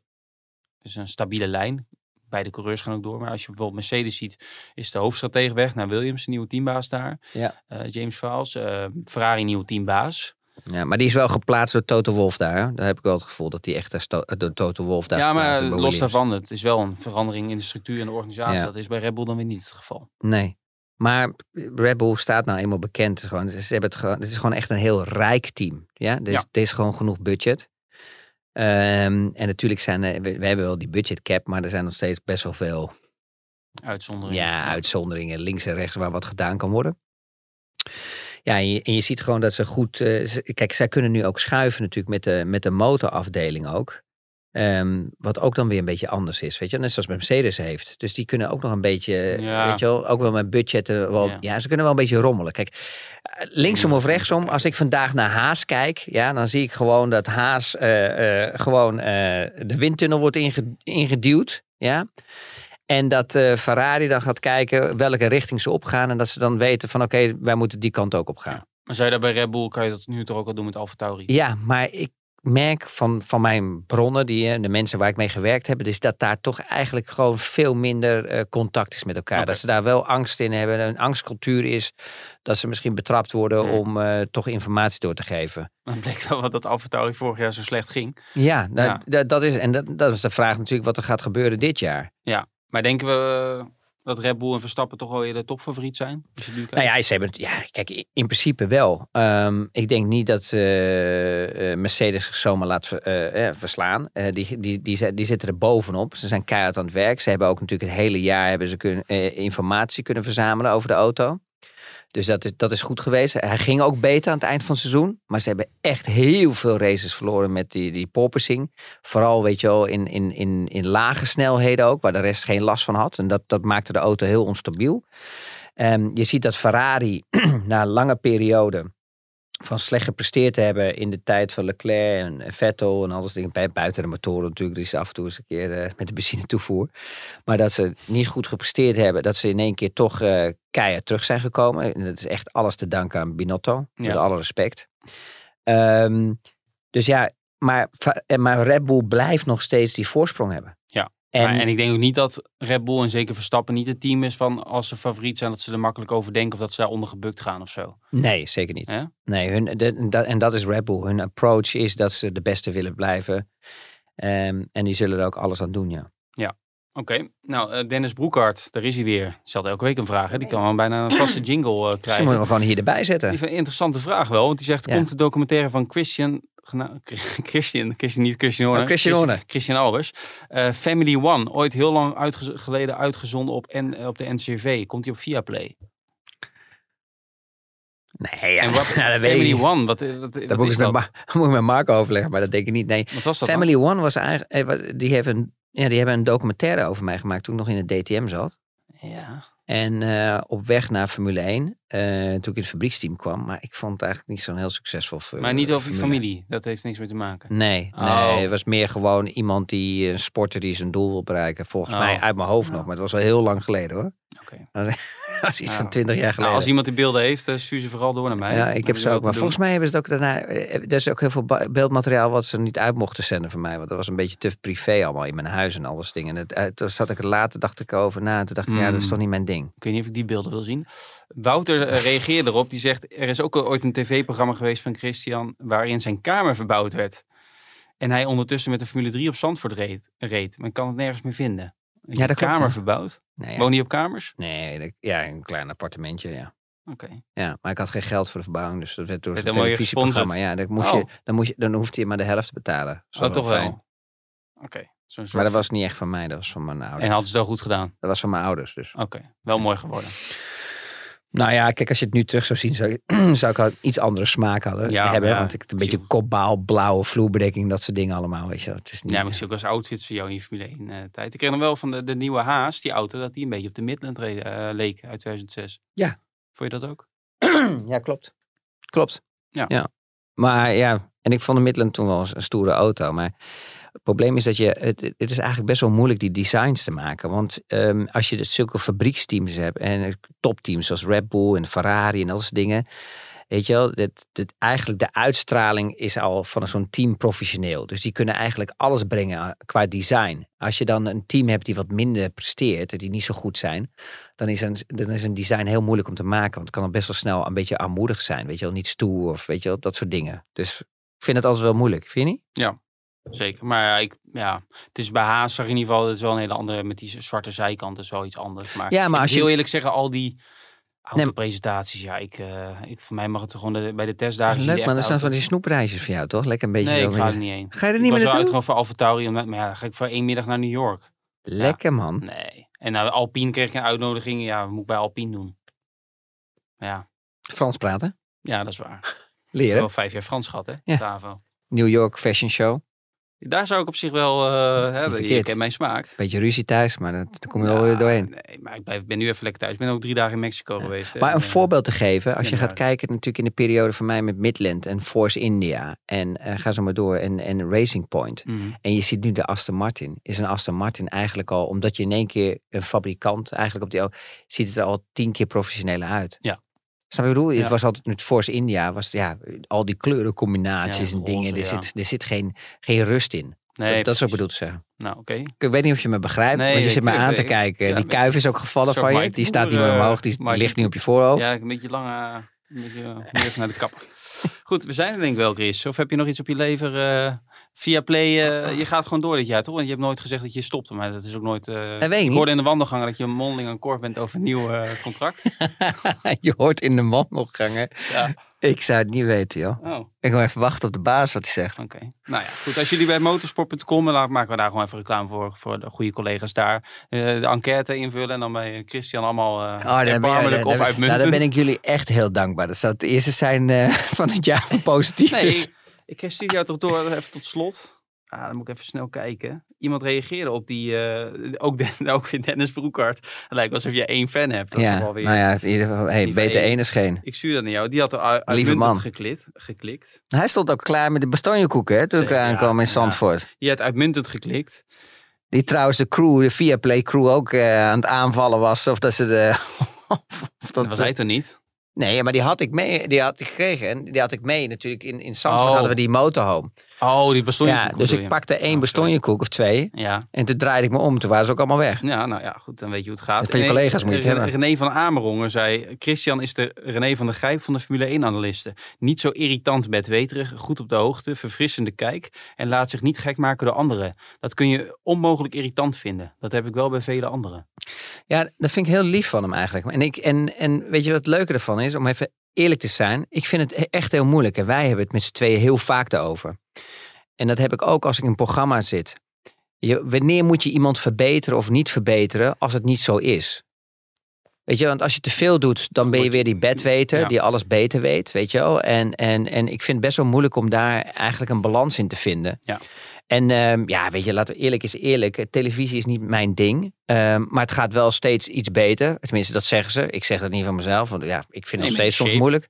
is een stabiele lijn. Beide coureurs gaan ook door. Maar als je bijvoorbeeld Mercedes ziet, is de hoofdstratege weg naar Williams, de nieuwe teambaas daar. Ja. Eh, James Vowles. eh, Ferrari, nieuwe teambaas. Ja, maar die is wel geplaatst door Toto Wolf daar. Daar heb ik wel het gevoel dat die echt door Sto- door Toto Wolf daar ja, maar los daarvan, het is wel een verandering in de structuur en de organisatie. Ja. Dat is bij Red Bull dan weer niet het geval. Nee. Maar Red Bull staat nou eenmaal bekend. Gewoon, ze hebben het, gewoon, het is gewoon echt een heel rijk team. Ja, er is, Ja. er is gewoon genoeg budget. Ehm, en natuurlijk zijn we, we hebben wel die budget cap, maar er zijn nog steeds best wel veel Uitzondering. ja, uitzonderingen links en rechts waar wat gedaan kan worden. Ja, en je, en je ziet gewoon dat ze goed. eh, kijk, zij kunnen nu ook schuiven natuurlijk met de, met de motorafdeling ook. Ehm, wat ook dan weer een beetje anders is, weet je. Net zoals Mercedes heeft. Dus die kunnen ook nog een beetje, Ja. weet je wel, ook wel met budgetten. Wel, Ja. ja. ze kunnen wel een beetje rommelen. Kijk, linksom of rechtsom, als ik vandaag naar Haas kijk, ja, dan zie ik gewoon dat Haas eh, eh, gewoon de windtunnel wordt inge- ingeduwd. Ja. En dat eh, Ferrari dan gaat kijken welke richting ze opgaan. En dat ze dan weten van oké, wij moeten die kant ook op gaan. Ja. Maar zou je dat bij Red Bull, kan je dat nu toch ook al doen met Alfa Tauri? Ja, maar ik merk van, van mijn bronnen, die, eh, de mensen waar ik mee gewerkt heb, is dat daar toch eigenlijk gewoon veel minder eh, contact is met elkaar. Dat ze daar wel angst in hebben, een angstcultuur is, dat ze misschien betrapt worden Hmm. om toch informatie door te geven. Dan bleek wel wat dat Alfa vorig jaar zo slecht ging. Ja, nou, Ja. Dat, is, en dat, dat is de vraag natuurlijk wat er gaat gebeuren dit jaar. Maar denken we eh, dat Red Bull en Verstappen toch wel weer de topfavoriet zijn? Nou ja, ze hebben ja, kijk, in in principe wel. Ehm, ik denk niet dat eh, eh, Mercedes zich zomaar laat ver- verslaan. Die, die, die, die zitten er bovenop. Ze zijn keihard aan het werk. Ze hebben ook natuurlijk het hele jaar hebben ze kunnen, informatie kunnen verzamelen over de auto. Dus dat is, dat is goed geweest. Hij ging ook beter aan het eind van het seizoen. Maar ze hebben echt heel veel races verloren met die, die porpoising. Vooral, weet je wel, in, in, in, in lage snelheden ook. Waar de rest geen last van had. En dat, dat maakte de auto heel onstabiel. Um, je ziet dat Ferrari na lange periode van slecht gepresteerd te hebben in de tijd van Leclerc en Vettel en alles dingen. Buiten de motoren natuurlijk, die ze af en toe eens een keer uh, met de benzine toevoer. Maar dat ze niet goed gepresteerd hebben, dat ze in één keer toch uh, keihard terug zijn gekomen. En dat is echt alles te danken aan Binotto, met ja. alle respect. Um, dus ja, maar, maar Red Bull blijft nog steeds die voorsprong hebben. En, maar, en, ik denk ook niet dat Red Bull en zeker Verstappen niet het team is van als ze favoriet zijn dat ze er makkelijk over denken of dat ze daaronder gebukt gaan of zo. Nee, zeker niet. Ja? Nee, hun, de, dat, en dat is Red Bull. Hun approach is dat ze de beste willen blijven. Um, en die zullen er ook alles aan doen, ja. Ja, oké. Okay. Nou, uh, Dennis Broekhart, daar is hij weer. Stelt elke week een vraag. Hè? Die kan wel bijna een vaste jingle uh, krijgen. Die moeten we gewoon hier erbij zetten. Die is een interessante vraag wel. Want die zegt, er ja. komt de documentaire van Christian Christian, Christian, niet Christian Horner. Oh, Christian. Christian, Christian Albers. Uh, Family One, ooit heel lang uitgez geleden uitgezonden op, N op de NCV. Komt hij op Viaplay? Nee, ja. En wat, ja, Family One, wat, wat, wat dat moet is ik dat? Met moet ik met Marco overleggen, maar dat denk ik niet. Nee. Wat was dat Family dan? One was eigenlijk, die hebben, ja, die hebben een documentaire over mij gemaakt toen ik nog in het DTM zat. Ja. En uh, op weg naar Formule 1, uh, toen ik in het fabrieksteam kwam. Maar ik vond het eigenlijk niet zo'n heel succesvol. Maar niet over je familie, dat heeft niks mee te maken. Nee, Oh. nee, het was meer gewoon iemand die, een sporter die zijn doel wil bereiken. Volgens Oh. mij uit mijn hoofd nog, maar het was al heel lang geleden hoor. Oké. Dat was iets van twintig jaar geleden. Nou, als iemand die beelden heeft, uh, stuur ze vooral door naar mij. ja, ik heb ze ook. Maar volgens mij hebben ze het ook daarna. eh, Er is ook heel veel beeldmateriaal wat ze niet uit mochten zenden van mij. Want dat was een beetje te privé allemaal in mijn huis en alles dingen. En het, eh, toen zat ik er later, dacht ik over na. En toen dacht ik, ja, dat is Mm. toch niet mijn ding. Ik weet niet of ik die beelden wil zien. Wouter eh, reageerde erop. Die zegt, er is ook ooit een tv-programma geweest van Christian... waarin zijn kamer verbouwd werd. En hij ondertussen met de Formule 3 op Zandvoort reed. reed. Maar ik kan het nergens meer vinden. Ja, klopt, kamer verbouwd. Nee, ja. Woon je op kamers? Nee, ja, een klein appartementje, ja. Oké. Ja, maar ik had geen geld voor de verbouwing, dus dat werd door het televisieprogramma. Ja, dan, moest Oh. je, dan, moest je, dan hoefde je maar de helft te betalen. Oh, toch wel. Oké. Soort... Maar dat was niet echt van mij, dat was van mijn ouders. En hadden ze het wel goed gedaan? Dat was van mijn ouders, dus. Oké. Wel mooi geworden. Nou ja, kijk, als je het nu terug zou zien, zou, ik al iets andere smaak hadden, Ja, hebben. ja. Want ik een beetje kopbaal, blauwe vloerbedekking, dat soort dingen allemaal, weet je. Het is niet... Ja, maar ik zie ook als outfits voor jou in je Formule 1 eh, tijd. Ik kreeg nog wel van de, de nieuwe Haas, die auto, dat die een beetje op de Midland eh, leek uit 2006. Ja. Vond je dat ook? Ja, klopt. Klopt. Ja. ja. Maar ja, en ik vond de Midland toen wel eens een stoere auto. Maar het probleem is dat je, het, het is eigenlijk best wel moeilijk die designs te maken. Want ehm, als je dus zulke fabrieksteams hebt en topteams zoals Red Bull en Ferrari en dat dingen. Weet je wel, dat, dat eigenlijk de uitstraling is al van zo'n team professioneel. Dus die kunnen eigenlijk alles brengen eh, qua design. Als je dan een team hebt die wat minder presteert, die niet zo goed zijn, dan is een, dan is een design heel moeilijk om te maken. Want het kan dan best wel snel een beetje armoedig zijn. Weet je wel, niet stoer of weet je wel, dat soort dingen. Dus ik vind het altijd wel moeilijk, vind je niet? Zeker. Maar ja, ik, ja, het is bij Haas zag je in ieder geval, het is wel een hele andere, met die zwarte zijkant is wel iets anders. Maar, Ja, maar ik als moet heel je- eerlijk zeggen, al die autopresentaties, ja, ik, eh, ik, voor mij mag het gewoon de, bij de testdagen. Leuk dat echte zijn van die snoepreisjes voor jou, toch? Lekker een beetje Nee, ik ga je- er niet heen. Ga je er Ik niet was meer naartoe? gewoon voor Alfa Tauri, omdat, maar ja, ga ik voor één middag naar New York. Lekker man. Nee. En nou, Alpine kreeg ik een uitnodiging, ja, moet ik bij Alpine doen? Ja, Frans praten. ja, dat is waar. Ik heb Leren. wel vijf jaar Frans gehad, hè? Ja. Tavo. New York Fashion Show. Daar zou ik op zich wel, eh hè, je kent mijn smaak. Beetje ruzie thuis, maar dat- daar kom je Ja, wel weer doorheen. Nee, maar ik blijf, ben nu even lekker thuis. Ik ben ook drie dagen in Mexico geweest. hè. Maar een En, eh, voorbeeld te geven, als je gaat kijken natuurlijk in de periode van mij met Midland en Force India en eh, ga zo maar door en, en Racing Point. mhm. En je ziet nu de Aston Martin. Is een Aston Martin eigenlijk al, omdat je in één keer een fabrikant eigenlijk op die ziet het er al tien keer professioneler uit. Ja. Snap je wat ik bedoel? Ja. Het was altijd met Force India, was ja, al die kleurencombinaties Ja, en dingen. roze, er, zit, er zit geen, geen rust in. Nee, dat, dat is precies. bedoeld te zeggen. Nou, oké. Ik weet niet of je me begrijpt, Nee, maar je ik- zit me ik- aan te ik- kijken. ja, die kuif is ook gevallen van je. Die staat niet meer omhoog, eh, die, Mike ligt nu op je voorhoofd. Ja, een beetje lang, eh, een beetje, eh, even naar de kapper. Goed, we zijn er denk ik wel, Chris. Of heb je nog iets op je lever? eh, Via Play, eh, je gaat gewoon door dit jaar, toch? Want je hebt nooit gezegd dat je stopte, maar dat is ook nooit... Dat weet ik ik niet. hoorde in de wandelgangen dat je mondeling akkoord bent over een nieuw eh, contract. je hoort in de wandelgangen. ja. Ik zou het niet weten, joh. Oh, oké. Ik wil even wachten op de baas wat hij zegt. Nou ja, goed. Als jullie bij motorsport.com, dan maken we daar gewoon even reclame voor, voor de goede collega's daar. de enquête invullen en dan bij Christian allemaal eh Oh, erbarmelijk of uitmuntend. nou, daar ben ik jullie echt heel dankbaar. Dat zou het eerste zijn van het jaar positief Nee, is. Ik stuur jou toch door, even tot slot. Ah, dan moet ik even snel kijken. Iemand reageerde op die, eh, ook, ook weer Dennis Broekhart. Het lijkt alsof je één fan hebt. Dat is Ja, wel weer... nou ja, in ieder geval, hey, beter één. is geen. Ik stuur dat naar jou. Die had er uitmuntend geklikt, geklikt. Hij stond ook klaar met de bastonjekoeken hè, toen ik ja, aankwam in ja. Zandvoort. Die had uitmuntend geklikt. Die trouwens de crew, de Viaplay crew ook eh, aan het aanvallen was. Of dat ze de... of dat, Dat was hij toch niet? Nee, maar die had ik mee, die had ik gekregen. En die had ik mee natuurlijk. In, in Zandvoort Oh. hadden we die motorhome. Oh, die Ja, dus ik pakte één Oh, bastonjekoek of twee. Ja. En toen draaide ik me om. Toen waren ze ook allemaal weg. Ja, nou ja, goed, dan weet je hoe het gaat. Van je collega's moet je René- hebben. René van Amerongen zei, Christian is de René van der Grijp van de Formule 1-analisten. Niet zo irritant bedweterig, goed op de hoogte, verfrissende kijk en laat zich niet gek maken door anderen. Dat kun je onmogelijk irritant vinden. Dat heb ik wel bij vele anderen. Ja, dat vind ik heel lief van hem eigenlijk. En, ik, en, en weet je wat het leuke ervan is? Om even eerlijk te zijn. Ik vind het echt heel moeilijk. En wij hebben het met z'n tweeën heel vaak daarover. En dat heb ik ook als ik in een programma zit. Je, wanneer moet je iemand verbeteren of niet verbeteren als het niet zo is? Weet je, want als je te veel doet, dan ben je weer die bedweter ja. die alles beter weet, weet je wel. En, en, en ik vind het best wel moeilijk om daar eigenlijk een balans in te vinden. Ja. En ehm, ja, weet je, laten we eerlijk is eerlijk. Televisie is niet mijn ding. Ehm, maar het gaat wel steeds iets beter. Tenminste, dat zeggen ze. Ik zeg dat niet van mezelf. Want ja, ik vind het Nee, nog steeds soms shape. moeilijk.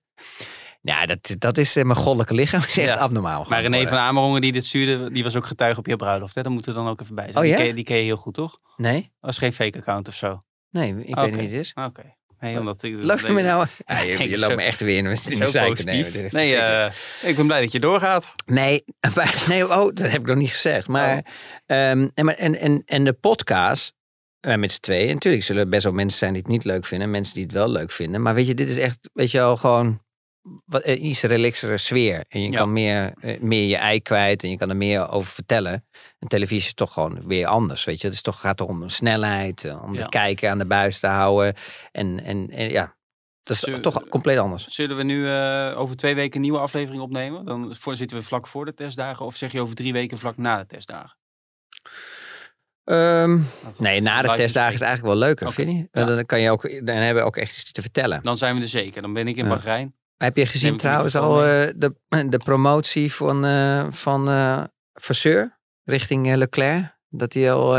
Ja, dat, dat is eh, mijn goddelijke lichaam. is echt Ja. abnormaal. Maar René van Amerongen die dit stuurde, die was ook getuige op je bruiloft. Hè? Dat moeten we dan ook even bij zijn. Oh, die, ja? ken, die ken je heel goed, toch? Nee? Dat was geen fake account of zo. Nee, ik weet Oké. niet wie het is. Oké. Nee, omdat ik, Loop je me nou... Ja, je, zo- loopt me echt weer in, in de zeiken nee, verschrikkelijk. eh, ik ben blij dat je doorgaat. Nee, maar- nee, oh, dat heb ik nog niet gezegd. Maar, Oh. ehm, en, maar en, en, en de podcast, eh, met z'n tweeën. Natuurlijk zullen er best wel mensen zijn die het niet leuk vinden. Mensen die het wel leuk vinden. Maar weet je, dit is echt, weet je wel, gewoon wat, een iets relaxere sfeer. En je Ja. kan meer, eh, meer je ei kwijt en je kan er meer over vertellen. En televisie is toch gewoon weer anders, weet je. Het is toch, gaat toch om snelheid, eh, om Ja. de kijker aan de buis te houden. En, en, en ja, dat is Zullen- toch compleet anders. Zullen we nu eh, over twee weken een nieuwe aflevering opnemen? Dan voor, zitten we vlak voor de testdagen. Of zeg je over drie weken vlak na de testdagen? We nee, na de testdagen is eigenlijk wel leuker, vind je? ja. Dan, kan je ook, dan hebben we ook echt iets te vertellen. Dan zijn we er zeker. Dan ben ik in. Bahrein. Heb je gezien trouwens al eh, de, de promotie van, eh van eh Vasseur richting Leclerc? Dat hij al...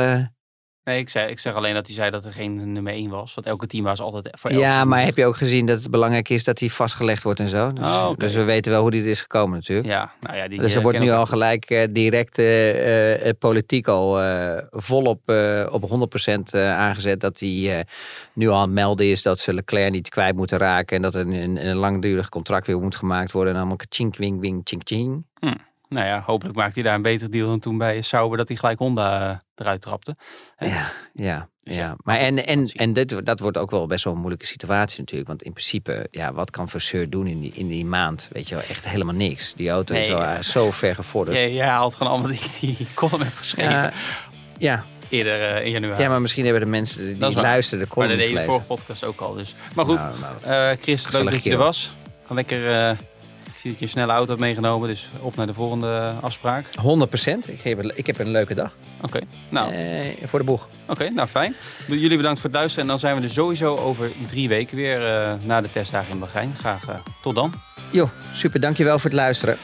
Nee, ik, zei, ik zeg alleen dat hij zei dat er geen nummer één was. Want elke team was altijd voor elk ja, maar heb je ook gezien dat het belangrijk is dat hij vastgelegd wordt en zo? Dus, Oh, dus we weten wel hoe die er is gekomen natuurlijk. Ja, nou ja, die, Dus er wordt nu al gelijk eh, direct eh, politiek al volop op 100% eh, aangezet. Dat hij nu al aan melden is dat ze Leclerc niet kwijt moeten raken. En dat er een, een, een langdurig contract weer moet gemaakt worden. En allemaal chink, wing, wing, chink, ching. Nou ja, hopelijk maakt hij daar een beter deal dan toen bij Sauber dat hij gelijk Honda eh, eruit trapte. Ja, ja, Dus ja. ja, Maar en, gaan en, en dit, dat wordt ook wel best wel een moeilijke situatie natuurlijk. Want in principe, ja, wat kan Vasseur doen in die, in die maand? Weet je wel, echt helemaal niks. Die auto is al ja. eh, zo ver gevorderd. Jij, jij haalt gewoon allemaal die, die column hebt geschreven Ja, ja, eerder eh, in januari. ja, maar misschien hebben de mensen die Dat luisteren de maar column dat deed je de vorige podcast ook al. Dus. Maar goed, Nou, nou, Chris, leuk dat je er was. Ga lekker, zie dat je een snelle auto hebt meegenomen. Dus op naar de volgende afspraak. 100%. Ik heb, ik heb een leuke dag. Oké, nou, Eh, voor de boeg. oké, nou fijn. Jullie bedankt voor het luisteren. En dan zijn we er sowieso over drie weken weer eh, na de testdagen in Bahrein. Graag eh, tot dan. Jo, super. Dankjewel voor het luisteren.